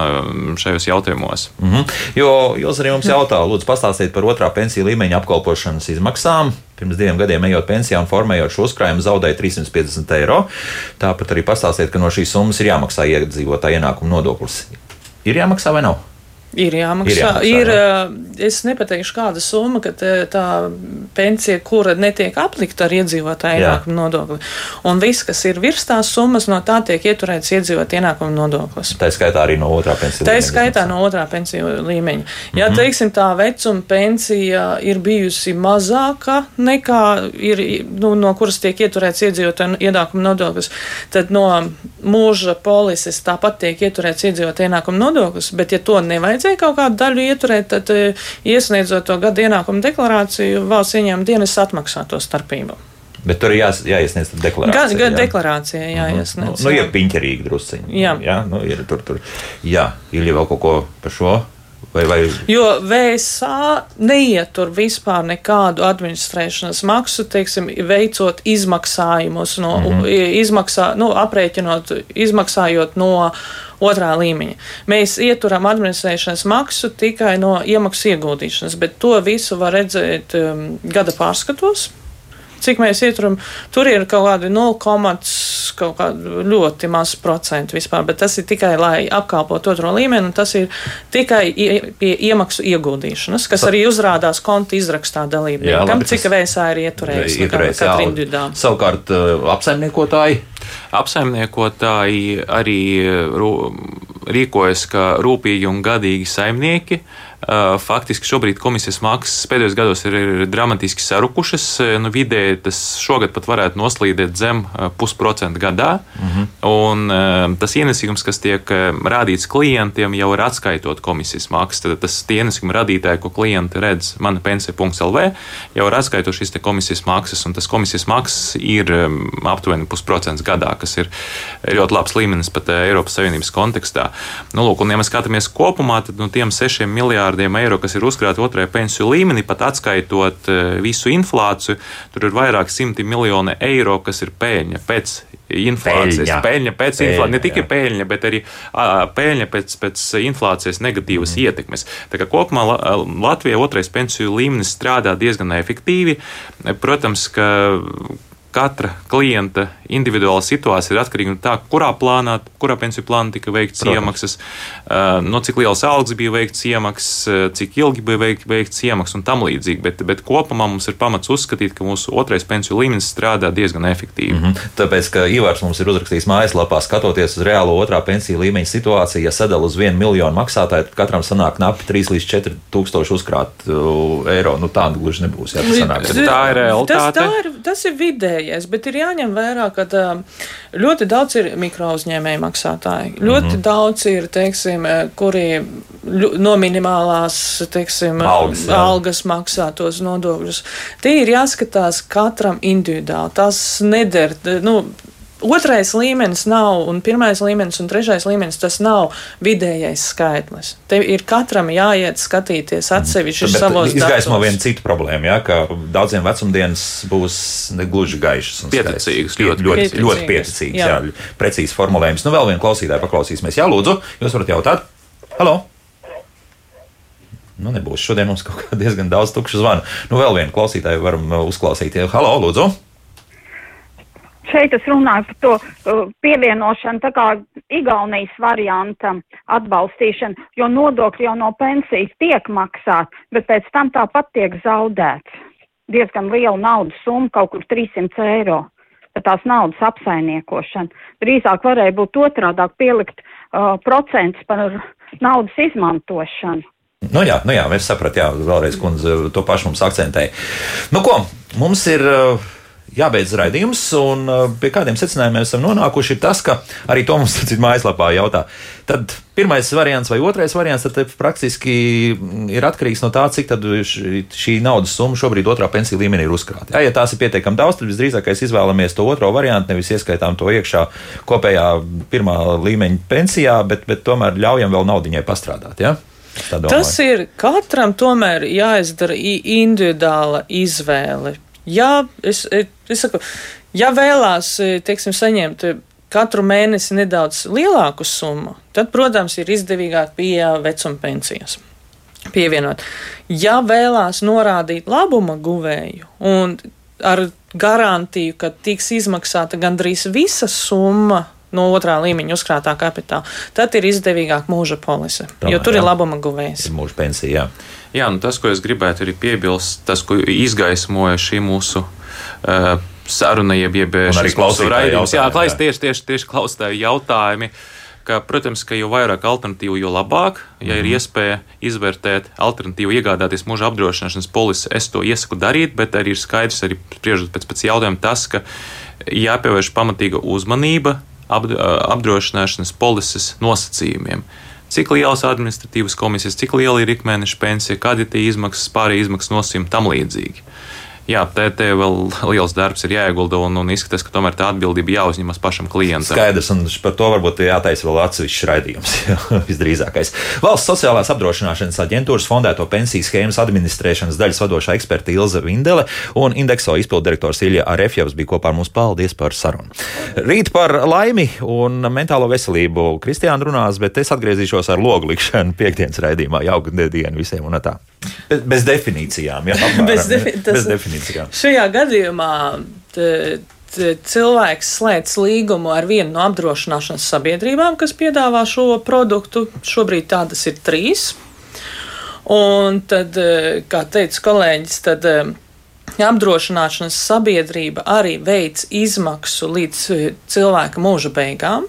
šajos jautājumos. Mm -hmm. Jo jūs arī mums jautā, lūdzu, pastāstiet par otrā pensiju līmeņa apkalpošanas izmaksām. Pirms diviem gadiem, ejot pensijā un formējot šo uzkrājumu, zaudēja 350 eiro. Tāpat arī pastāstiet, ka no šīs summas ir jāmaksā iedzīvotāja ienākuma nodoklis. Ir jāmaksā vai nav? Ir jāmaksā. Ir, jāmaksā, ir jā. Es nepateikšu, kāda summa, ka tā pensija, kura netiek aplikta ar iedzīvotāju ienākumu nodokli. Un viss, kas ir virs tās summas, no tā tiek ieturēts iedzīvotāju ienākumu nodoklis. Tā skaitā arī no otrā pensiju līmeņa. Tā skaitā no otrā pensiju līmeņa. Ja, mm -hmm. teiksim, tā vecuma pensija ir bijusi mazāka nekā ir, nu, no kuras tiek ieturēts iedzīvotāju ienākumu nodoklis, tad no mūža polises tāpat tiek ieturēts iedzīvotāju ienākumu nodoklis, bet ja to nevajag vajadzēja kaut kādu daļu ieturēt, tad e, iesniedzot to gada ienākumu deklarāciju, valsts ieņēmuma dienas atmaksā to starpību. Bet tur ir jā, jāiesniedz deklarācija. Gan, jā. deklarācija mhm. jāiesniedz. Nu, nu, ir piņķerīgi drusciņi. Jā. jā, nu, ir tur, tur. Jā, ir jau kaut ko par šo. Vai, vai... Jo VSA neietur vispār nekādu administrēšanas maksu, teiksim, veicot izmaksājumus, no, mm -hmm. izmaksā, nu, aprēķinot, izmaksājot no otrā līmeņa. Mēs ieturam administrēšanas maksu tikai no iemaksu ieguldīšanas, bet to visu var redzēt um, gada pārskatos cik mēs ieturam, tur ir kaut kādi 0, kaut kādi ļoti maz procentu vispār, bet tas ir tikai, lai apkalpotu otro līmeni, un tas ir tikai pie iemaksu ieguldīšanas, kas arī uzrādās konta izrakstā dalībniekam, cik vēsā ir ieturējis, ieturējis katra individuāli. Savukārt uh, apsaimniekotāji. Apsaimniekotāji arī rīkojas kā rūpīgi un gadīgi saimnieki. Uh, faktiski šobrīd komisijas maksas pēdējos gados ir, ir dramatiski sarukušas. Nu, vidēji tas šogad pat varētu noslīdēt zem pusprocenta gadā. Mm -hmm. Un tas ienesīgums, kas tiek rādīts klientiem, jau ir atskaitot komisijas maksas. Tad tas ienesīguma radītāji, ko klienti redz, mana pensija.lv, jau ir atskaitot šīs komisijas maksas. Un tas komisijas maksas ir aptuveni pusprocents gadā, kas ir ļoti labs līmenis pat Eiropas Savienības kontekstā. Nu, lūk, un, ja mēs skatāmies kopumā, tad no tiem sešiem miljārdiem miljārdiem eiro, kas ir uzkrāti otrajā pensiju līmenī, pat atskaitot eh, visu inflāciju, tur ir vairāk simti miljoni eiro, kas ir pēļņa pēc inflācijas. Peļņa, peļņa pēc inflācijas, ne tikai peļņa, bet arī peļņa pēc, pēc inflācijas negatīvas mm. ietekmes. Tā kā kopumā Latvijā otrais pensiju līmenis strādā diezgan efektīvi. Protams, ka katra klienta individuāla situācija ir atkarīga no tā, kurā plānā, kurā pensiju plānā tika veikts Protams. iemaksas, no cik liels algas bija veikts iemaksas, cik ilgi bija veikts, veikts iemaksas un tam līdzīgi. Bet, bet kopumā mums ir pamats uzskatīt, ka mūsu otrais pensiju līmenis strādā diezgan efektīvi. Mm -hmm. Tāpēc, ka Ivars mums ir uzrakstījis mājaslapā, skatoties uz reālo otrā pensiju līmeņa situāciju, ja sadala uz vienu miljonu maksātāju, tad katram sanāk napi 3 līdz 4 tūkstoši uzkrāt eiro. Nu, tā gluži nebūs. Jā, tas, tā ir realitāte. Tas, tā ir, tas ir vidēji vidējais, bet ir jāņem vērā, ka ļoti daudz ir mikro uzņēmēju maksātāji. Ļoti mm -hmm. daudz ir, teiksim, kuri no minimālās teiksim, algas, jā. algas maksā tos nodokļus. Tie ir jāskatās katram individuāli. Tas neder. Nu, Otrais līmenis nav, un pirmais līmenis un trešais līmenis tas nav vidējais skaitlis. Te ir katram jāiet skatīties atsevišķi mm. savos izgaismo vienu citu problēmu, ja, ka daudziem vecumdienas būs negluži gaišas un pieticīgas, ļoti, ļoti, ļoti, ļoti pieticīgas, jā. jā, precīzi formulējums. Nu, vēl vienu klausītāju paklausīsimies. Jā, lūdzu, jūs varat jautāt? Halo! Nu, nebūs. Šodien mums kaut kā diezgan daudz tukšu zvanu. Nu, vēl vienu klausītāju varam uh, uzklausīt. Halo, lūdzu! Šeit es runāju par to uh, pievienošanu, tā kā Igaunijas variantam atbalstīšanu, jo nodokļi jau no pensijas tiek maksāt, bet pēc tam tāpat tiek zaudēts. Diezgan liela naudas summa, kaut kur 300 eiro. Tās naudas apsainiekošana. Drīzāk varēja būt otrādāk pielikt uh, procents par naudas izmantošanu. Nu jā, nu jā, mēs sapratām, jā, vēlreiz kundze to pašu mums akcentēja. Nu ko, mums ir. Uh, jābeidz raidījums, un uh, pie kādiem secinājumiem esam nonākuši, ir tas, ka arī to mums cits mājaslapā jautā. Tad pirmais variants vai otrais variants, tad praktiski ir atkarīgs no tā, cik šī naudas summa šobrīd otrā pensiju līmenī ir uzkrāta. Ja, ja tās ir pietiekami daudz, tad visdrīzākais izvēlamies to otro variantu, nevis ieskaitām to iekšā kopējā pirmā līmeņa pensijā, bet, bet tomēr ļaujam vēl naudiņai pastrādāt. Ja? Tas ir katram tomēr jāizdara individuāla izvēle. Jā, es, es saku, ja vēlās, teiksim, saņemt katru mēnesi nedaudz lielāku summu, tad, protams, ir izdevīgāk pie vecuma pensijas pievienot. Ja vēlās norādīt labuma guvēju un ar garantiju, ka tiks izmaksāta gandrīz visa summa no otrā līmeņa uzkrātā kapitāla, tad ir izdevīgāk mūža polise, Tomēr, jo tur jā. ir labuma guvējs. Mūža pensija, jā. Jā, nu tas, ko es gribētu arī piebilst, tas, ko izgaismoja šī mūsu. Uh, saruna, jeb, mūsu raidījums. Jā, klais, tieši, tieši, tieši klausītāju jautājumi. Ka, protams, ka jo vairāk alternatīvu, jo labāk. Ja mm. ir mhm. iespēja izvērtēt alternatīvu, iegādāties mūža apdrošināšanas polisi, es to iesaku darīt, bet arī ir skaidrs, arī spriežot pēc, pēc jautājuma, tas, ka jāpievērš pamatīga uzmanība apdrošināšanas polises nosacījumiem. Uh, cik lielas administratīvas komisijas, cik liela ir ikmēneša pensija, kādi ir tie izmaksas, pārējie izmaksas nosacījumi tam līdzīgi jā, te, te vēl liels darbs ir jāiegulda un, un izskatās, ka tomēr tā atbildība jāuzņemas pašam klientam. Skaidrs, un par to varbūt jātaisa vēl atsevišķs raidījums. Visdrīzākais. Valsts sociālās apdrošināšanas aģentūras fondēto pensiju schēmas administrēšanas daļas vadošā eksperta Ilze Vindele un indekso izpildirektors Ilja Arefjevs bija kopā ar mums. Paldies par sarunu. Rīt par laimi un mentālo veselību Kristiāna runās, bet es atgriezīšos ar logu likšanu piekdienas raidījumā. Jauka diena visiem un tā! Bez, bez definīcijām, jā, apmēram, bez, defi tas, bez definīcijām. Šajā gadījumā cilvēks slēdz līgumu ar vienu no apdrošināšanas sabiedrībām, kas piedāvā šo produktu. Šobrīd tādas ir trīs. Un tad, e, kā teica kolēģis, tad e, apdrošināšanas sabiedrība arī veic izmaksu līdz e, cilvēka mūža beigām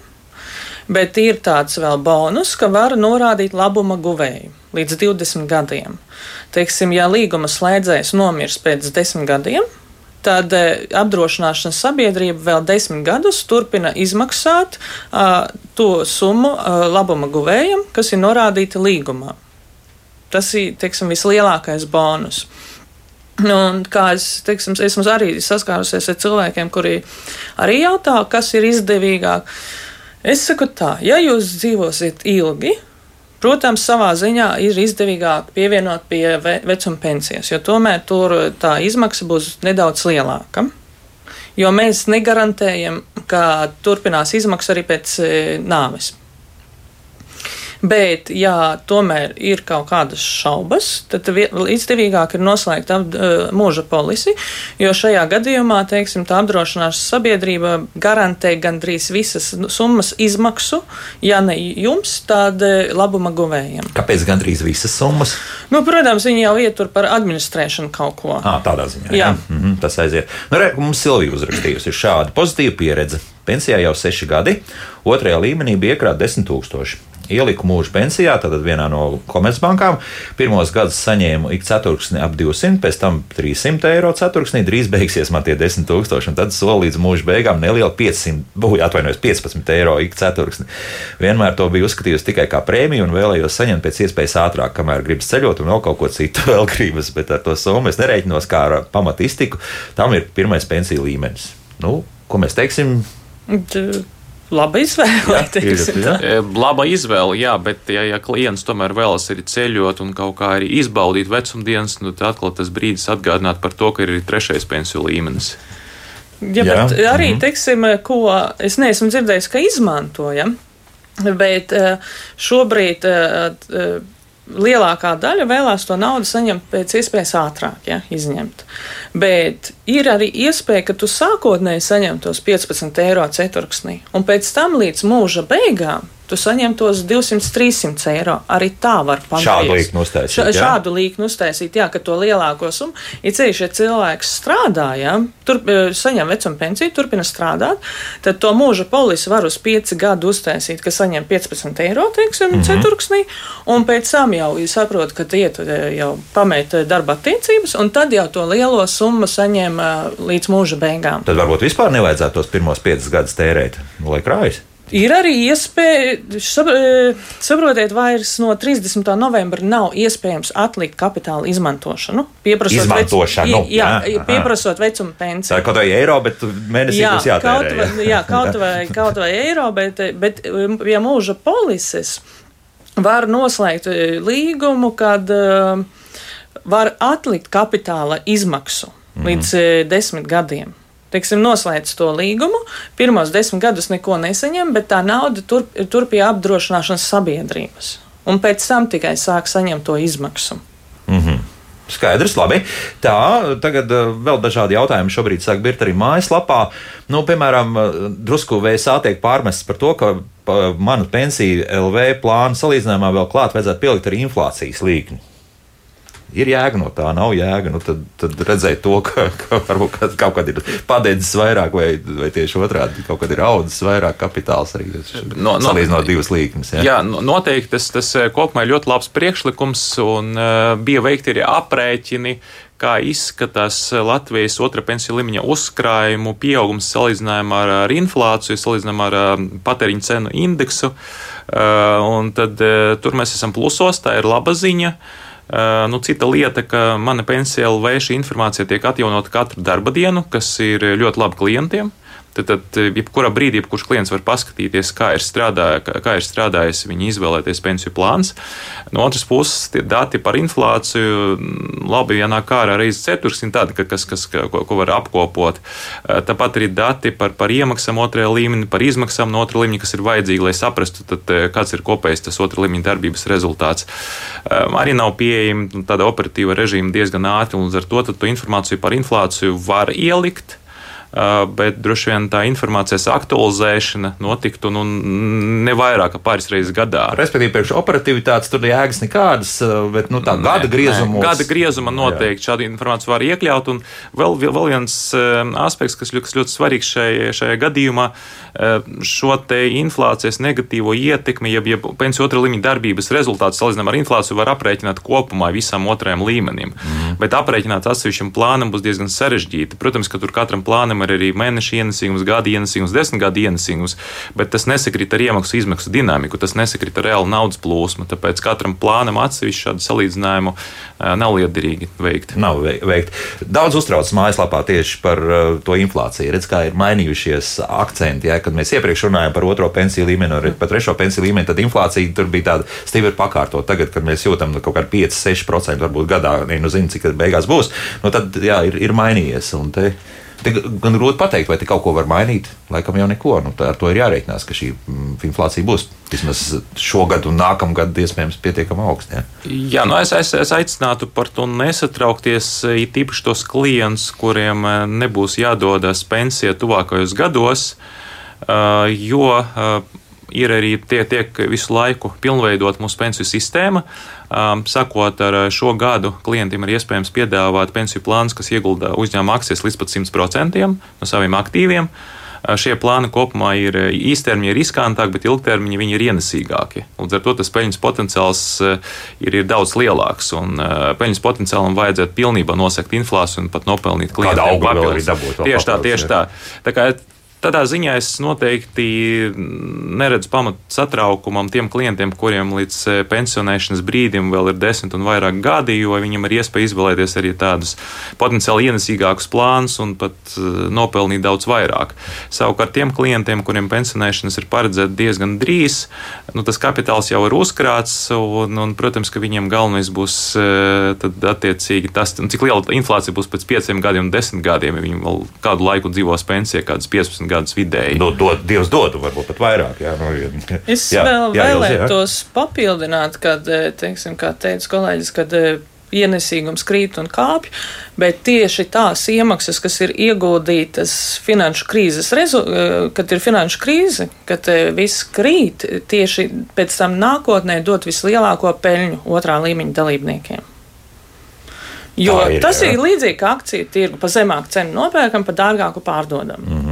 bet ir tāds vēl bonus, ka var norādīt labuma guvēju līdz 20 gadiem. Teiksim, ja līguma slēdzējs nomirs pēc 10 gadiem, tad e, apdrošināšanas sabiedrība vēl desmit gadus turpina izmaksāt uh, to summu uh, labuma guvējam, kas ir norādīta līgumā. Tas ir teiksim, vislielākais bonus. Un, kā es teiksim, esmu arī saskārusies ar cilvēkiem, kuri arī jautā, kas ir izdevīgāk. Es saku tā, ja jūs dzīvosiet ilgi, protams, savā ziņā ir izdevīgāk pievienot pie ve vecuma pensijas, jo tomēr tur tā izmaksa būs nedaudz lielāka. Jo mēs negarantējam, ka turpinās izmaksas arī pēc e, nāves. Bet, ja tomēr ir kaut kādas šaubas, tad izdevīgāk ir noslēgt ap, mūža polisi, jo šajā gadījumā, teiksim, tā apdrošināšanas sabiedrība garantē gandrīz visas summas izmaksu, ja ne jums, tad labuma guvējiem. Kāpēc gandrīz visas summas? Nu, protams, viņi jau ietur par administrēšanu kaut ko. À, tādā ziņā. Jā, jā. Mm -hmm, tas aiziet. Nu, re, mums Silvija uzrakstījusi šādu pozitīvu pieredzi. Pensijā jau seši gadi, otrajā līmenī bija iekrāta desmit tūkstoši ieliku mūža pensijā, tad vienā no komercbankām. Pirmos gadus saņēmu ik ceturksni ap 200, pēc tam 300 eiro ceturksnī. Drīz beigsies man tie 10 tūkstoši, un tad soli līdz mūža beigām neliela 500, būja atvainojos 15 eiro ik ceturksni. Vienmēr to biju uzskatījusi tikai kā prēmiju un vēlējos saņemt pēc iespējas ātrāk, kamēr gribas ceļot un vēl kaut ko citu vēl gribas, bet ar to summu es nereiķinos kā ar pamatu iztiku. Tam ir pirmais pensiju līmenis. Nu, ko mēs teiksim? Laba izvēle. Jā, jā. E, laba izvēle, jā, bet, ja, ja klients tomēr vēlas arī ceļot un kaut kā arī izbaudīt vecumdienas, nu, tad atkal tas brīdis atgādināt par to, ka ir arī trešais pensiju līmenis. Ja, jā. bet arī, mhm. teiksim, ko es neesmu dzirdējis, ka izmantojam, bet e, šobrīd e, lielākā daļa vēlās to naudu saņemt pēc iespējas ātrāk, ja, izņemt. Bet ir arī iespēja, ka tu sākotnēji saņem tos 15 eiro ceturksnī, un pēc tam līdz mūža beigām tu saņem tos 200, 300 eiro. Arī tā var pagriezt. Šādu līniju uztaisīt. Ša, šādu līniju uztaisīt, jā, ka to lielāko summu, ja ceļš, ja cilvēks strādā, jā, tur e, saņem vecuma pensiju, turpina strādāt, tad to mūža polisi var uz 5 gadu uztaisīt, ka saņem 15 eiro, teiksim, mm -hmm. ceturksnī, un pēc tam jau saprot, ka iet e, jau pamēt e, darba attiecības, un tad jau to lielo summu saņem līdz mūža beigām. Tad varbūt vispār nevajadzētu tos pirmos 5 gadus tērēt, lai krājas. Ir arī iespēja, e, saprotiet, vairs no 30. novembra nav iespējams atlikt kapitāla izmantošanu. Pieprasot, izmantošanu, vec, jā, jā, pieprasot vecuma pensiju. Tā ir kaut vai eiro, bet mēnesī jā, būs jātērē. Kaut vai, jā, kaut vai, kaut vai eiro, bet, bet ja mūža polises var noslēgt e, līgumu, kad var atlikt kapitāla izmaksu mm. līdz uh, desmit gadiem teiksim, noslēdz to līgumu, pirmos desmit gadus neko nesaņem, bet tā nauda tur, tur pie apdrošināšanas sabiedrības. Un pēc tam tikai sāk saņemt to izmaksu. Mm -hmm. Skaidrs, labi. Tā, tagad uh, vēl dažādi jautājumi šobrīd sāk birt arī mājaslapā. Nu, piemēram, uh, drusku VSA tiek pārmests par to, ka manu pensiju LV plānu salīdzinājumā vēl klāt vajadzētu pielikt arī inflācijas līkni ir jēga no tā, nav jēga. Nu, tad, tad redzēt to, ka, ka varbūt kaut kad ir padedzis vairāk, vai, vai tieši otrādi kaut kad ir audzis vairāk kapitāls arī no, no, salīdzinot divas līknes. Jā, jā noteikti tas, tas eh, kopumā ir ļoti labs priekšlikums un uh, bija veikti arī aprēķini kā izskatās Latvijas otrā pensiju līmeņa uzkrājumu pieaugums salīdzinājumā ar, ar inflāciju, salīdzinājumā ar eh, patēriņu cenu indeksu. Uh, tad, tur mēs esam plusos, tā ir laba ziņa. Uh, nu, cita lieta, ka mana pensija LV šī informācija tiek atjaunota katru darba dienu, kas ir ļoti labi klientiem. Tad, tad jebkurā brīdī, jebkurš klients var paskatīties, kā ir, strādā, kā ir strādājis viņa izvēlēties pensiju plāns. No otras puses, tie dati par inflāciju, labi, ja nāk ārā reizes ceturksni, tādi, kas, kas, ko, ko var apkopot. Tāpat arī dati par, par iemaksām otrajā līmenī, par izmaksām no otrā līmeņa, kas ir vajadzīgi, lai saprastu, tad, kāds ir kopējs tas otrā līmeņa darbības rezultāts. Arī nav pieejama tāda operatīva režīma diezgan ātri, un līdz ar to, to informāciju par inflāciju var ielikt bet droši vien tā informācijas aktualizēšana notiktu nu, ne vairāk kā pāris reizes gadā. Respektīvi, priekš operatīvitātes tur jēgas nekādas, bet nu, tā gada griezumā. Gada griezumā noteikti šādu informāciju var iekļaut. Un vēl, vēl viens aspekts, kas ļoti, ļoti svarīgs šajā, šajā gadījumā, šo inflācijas negatīvo ietekmi, jeb, jeb pensiju otrā līmeņa darbības rezultātu salīdzinām ar inflāciju, var aprēķināt kopumā visam otrajam līmenim. Mm. Bet aprēķināt atsevišķam plānam būs diezgan sarežģīti. Protams, ka tur katram plānam ir arī mēneša ienesīgums, gada ienesīgums, desmit gadu ienesīgums, bet tas nesakrīt ar iemaksu izmaksu dinamiku, tas nesakrīt ar reālu naudas plūsmu. Tāpēc katram plānam atsevišķi šādu salīdzinājumu nav liederīgi veikt. Nav veikt. Daudz uztrauc mājaslapā tieši par to inflāciju. Redz, kā ir mainījušies akcenti. Ja, kad mēs iepriekš runājām par otro pensiju līmeni un par trešo pensiju līmeni, tad inflācija tur bija tāda stipri pakārtot. Tagad, kad mēs jūtam kaut kādu 5-6% varbūt gadā, nu zinu, cik beigās būs, nu tad jā, ir, ir mainījies. Un te Te gan grūti pateikt, vai te kaut ko var mainīt. Laikam jau neko. Nu, ar to ir jārēķinās, ka šī mm, inflācija būs vismaz šogad un nākamgad iespējams pietiekami augsta. Ja? Jā, nu es, es, es aicinātu par to nesatraukties. It īpaši tos klientus, kuriem eh, nebūs jādodas pensija tuvākajos gados, eh, jo eh, ir arī tie, tiek visu laiku pilnveidot mūsu pensiju sistēma. Um, sakot ar šo gadu, klientiem ir iespējams piedāvāt pensiju plānus, kas iegulda uzņēmuma akcijas līdz pat 100% no saviem aktīviem. Uh, šie plāni kopumā ir īstermiņa riskantāki, bet ilgtermiņa viņi ir ienesīgāki. Līdz ar to tas peļņas potenciāls uh, ir, ir daudz lielāks. Un uh, peļņas potenciālam vajadzētu pilnībā nosegt inflāciju un pat nopelnīt klientiem papildus. Tieši tā, tieši tā. tā kā Tādā ziņā es noteikti neredzu pamatu satraukumam tiem klientiem, kuriem līdz e, pensionēšanas brīdim vēl ir desmit un vairāk gadi, jo viņam ir iespēja izvēlēties arī tādus potenciāli ienesīgākus plānus un pat e, nopelnīt daudz vairāk. Savukārt tiem klientiem, kuriem pensionēšanas ir paredzēta diezgan drīz, nu, tas kapitāls jau ir uzkrāts, un, un protams, ka viņiem galvenais būs e, tad attiecīgi tas, cik liela inflācija būs pēc pieciem gadiem un desmit gadiem, ja viņi vēl kādu laiku dzīvos pensijā, kādas 15 gadus gadus vidēji. Do, do, Dievs dotu, varbūt pat vairāk. Jā, no, jā. Es jā, vēl jā, vēlētos jā. papildināt, kad, eh, teiksim, kā teica kolēģis, kad eh, ienesīgums krīt un kāpj, bet tieši tās iemaksas, kas ir ieguldītas finanšu krīzes, rezu, eh, kad ir finanšu krīze, kad viss krīt, tieši pēc tam nākotnē dot vislielāko peļņu otrā līmeņa dalībniekiem. Jo ir, tas jā. ir līdzīgi kā akciju tirgu. Pa zemāku cenu nopērkam, pa dārgāku pārdodam. Mm.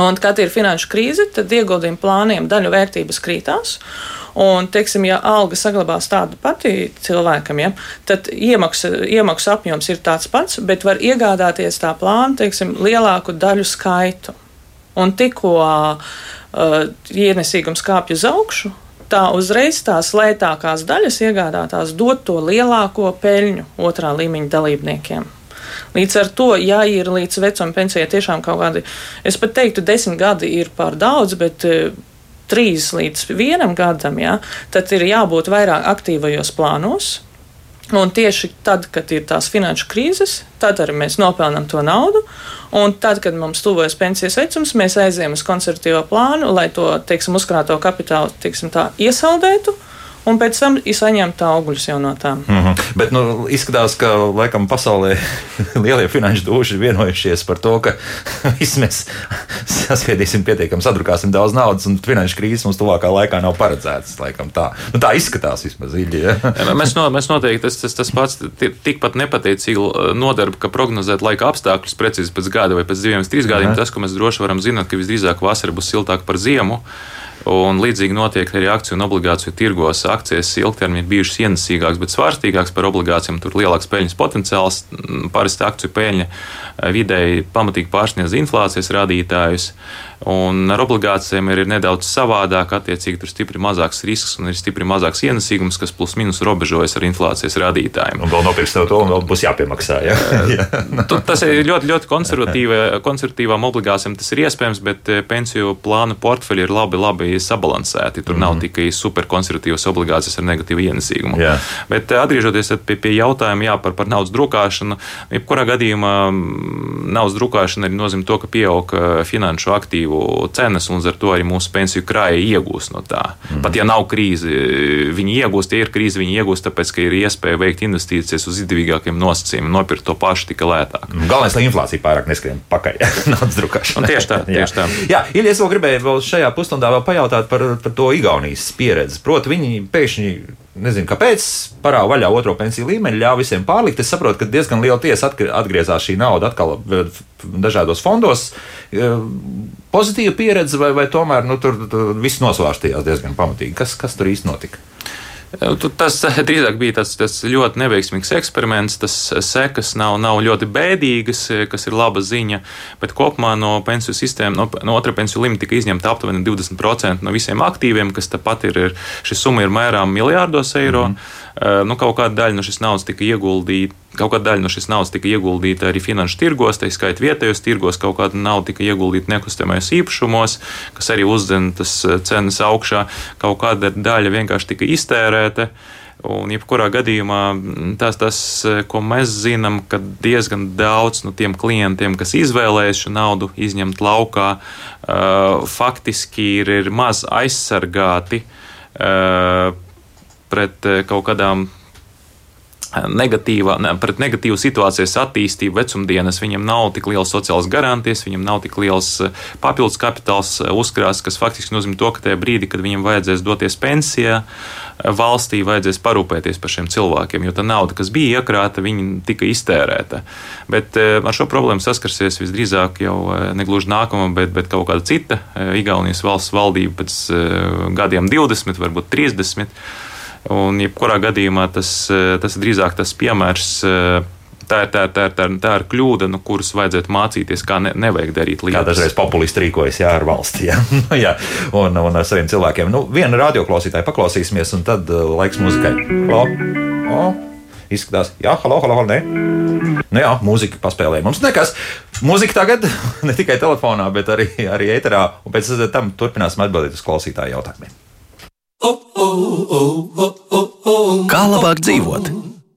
Un, kad ir finanšu krīze, tad ieguldījumu plāniem daļu vērtības krītās. Un, teiksim, ja alga saglabās tādu pati cilvēkam, ja, tad iemaksa, iemaksu apjoms ir tāds pats, bet var iegādāties tā plāna, teiksim, lielāku daļu skaitu. Un tikko uh, ienesīgums kāpj uz augšu, tā uzreiz tās lētākās daļas iegādātās dot to lielāko peļņu otrā līmeņa dalībniekiem. Līdz ar to, ja ir līdz vecuma pensijai tiešām kaut kādi, es pat teiktu, desmit gadi ir par daudz, bet e, trīs līdz vienam gadam, ja, tad ir jābūt vairāk aktīvajos plānos. Un tieši tad, kad ir tās finanšu krīzes, tad arī mēs nopelnām to naudu. Un tad, kad mums tuvojas pensijas vecums, mēs aizējām uz konservatīvo plānu, lai to teiksim, uzkrāto kapitālu teiksim, tā, iesaldētu un pēc tam saņemt augļus jau no tām. Mm -hmm. Bet nu, izskatās, ka laikam pasaulē lielie finanšu duši ir vienojušies par to, ka visi mēs saspiedīsim pietiekami, sadrukāsim daudz naudas, un finanšu krīzes mums tuvākā laikā nav paredzētas. Tā. Nu, tā izskatās vismaz dziļi. Ja? mēs, no, mēs noteikti tas, tas, tas pats tikpat nepateicīgi uh, nodarbi, ka prognozēt laika apstākļus precīzi pēc gada vai pēc diviem, trīs gadiem. Tas, ko mēs droši varam zināt, ka visdrīzāk vasara būs siltāka par ziemu. Un līdzīgi notiek arī akciju un obligāciju tirgos. Akcijas ilgtermiņā bijušas ienesīgākas, bet svārstīgākas par obligācijām. Tur ir lielāks peļņas potenciāls. Parasti akciju peļņa vidēji pamatīgi pārsniedz inflācijas rādītājus. Un ar obligācijām ir nedaudz savādāk, attiecīgi tur ir stipri mazāks risks un ir stipri mazāks ienesīgums, kas plus mīnus robežojas ar inflācijas rādītājiem. Un vēl nopirks to, un vēl būs jāpiemaksā. Ja? tu, tas ir ļoti, ļoti konservatīvām obligācijām, tas ir iespējams, bet eh, pensiju plānu portfeļi ir labi, labi sabalansēti. Tur mm -hmm. nav mhm. tikai superkonservatīvas obligācijas ar negatīvu ienesīgumu. Jā. Bet eh, atgriežoties pie, pie jautājuma jā, par, par naudas drukāšanu, jebkurā gadījumā naudas drukāšana arī nozīmē to, ka pieaug eh, finanšu aktīvu cenas, un ar to arī mūsu pensiju krāja iegūst no tā. Mm. Pat ja nav krīze, viņi iegūst, ja ir krīze, viņi iegūst, tāpēc, ka ir iespēja veikt investīcijas uz izdevīgākiem nosacījumiem, nopirkt to pašu tikai lētāk. Mm. Galvenais, lai inflācija pārāk neskrien pakaļ naudas drukāšanai. Tieši tā, tieši tā. Jā, ja es vēl gribēju vēl šajā pusstundā vēl pajautāt par, par to Igaunijas pieredzi. Proti, viņi pēkšņi nezinu, kāpēc parāda vaļā otro pensiju līmeni, ļāva visiem pārlikt. Es saprotu, ka diezgan liela tiesa atgriezās šī nauda atkal dažādos fondos. Pozitīva pieredze, vai, vai tomēr nu, tur, tur viss nosvārstījās diezgan pamatīgi? Kas, kas tur īsti notika? Tas drīzāk bija tas, tas ļoti neveiksmīgs eksperiments. Tas sekas nav, nav ļoti bēdīgas, kas ir laba ziņa. Bet kopumā no pensiju sistēmas, no, no otrā pensiju limita tika izņemta aptuveni 20% no visiem aktīviem, kas tāpat ir. Šī summa ir mērām miljārdos eiro. Mm -hmm. Eh, nu, kaut kāda daļa no šīs naudas tika ieguldīta. Kaut kāda daļa no šīs naudas tika ieguldīta arī finanšu tirgos, tā skaitā vietējos tirgos, kaut kāda nauda tika ieguldīta nekustamajos īpašumos, kas arī uzdzen tas eh, cenas augšā. Kaut kāda daļa vienkārši tika iztērēta. Un, jebkurā gadījumā, mm, tas, tas, eh, ko mēs zinām, ka diezgan daudz no tiem klientiem, kas izvēlējas šo naudu izņemt laukā, uh, faktiski ir, ir maz aizsargāti uh, pret kaut kādām eh, negatīvā, ne, pret negatīvu situācijas attīstību vecumdienas. Viņam nav tik liels sociāls garantijas, viņam nav tik liels eh, papildus kapitāls uzkrāts, kas faktiski nozīmē to, ka tajā brīdī, kad viņam vajadzēs doties pensijā, valstī vajadzēs parūpēties par šiem cilvēkiem, jo tā nauda, kas bija iekrāta, viņa tika iztērēta. Bet ar šo problēmu saskarsies visdrīzāk jau negluži nākamā, bet, bet kaut kāda cita Igaunijas valsts valdība pēc gadiem 20, varbūt 30 Un, jebkurā gadījumā tas, eh, tas drīzāk tas piemērs. Eh, tā ir, tā, ir, tā, ir, tā, ir, tā ir kļūda, no kuras vajadzētu mācīties, kā ne, nevajag darīt lietas. Kā dažreiz populisti rīkojas jā, ar valsti jā. jā, un, un ar saviem cilvēkiem. Nu, vienu radioklausītāju paklausīsimies, un tad uh, laiks muzikai. Halo! O, izskatās, jā, halo, halo, halo, nē. Nu jā, mūzika paspēlē mums nekas. Mūzika tagad ne tikai telefonā, bet arī, arī ēterā, un pēc tam turpināsim atbildēt uz klausītāju jautājumiem. Kā labāk dzīvot?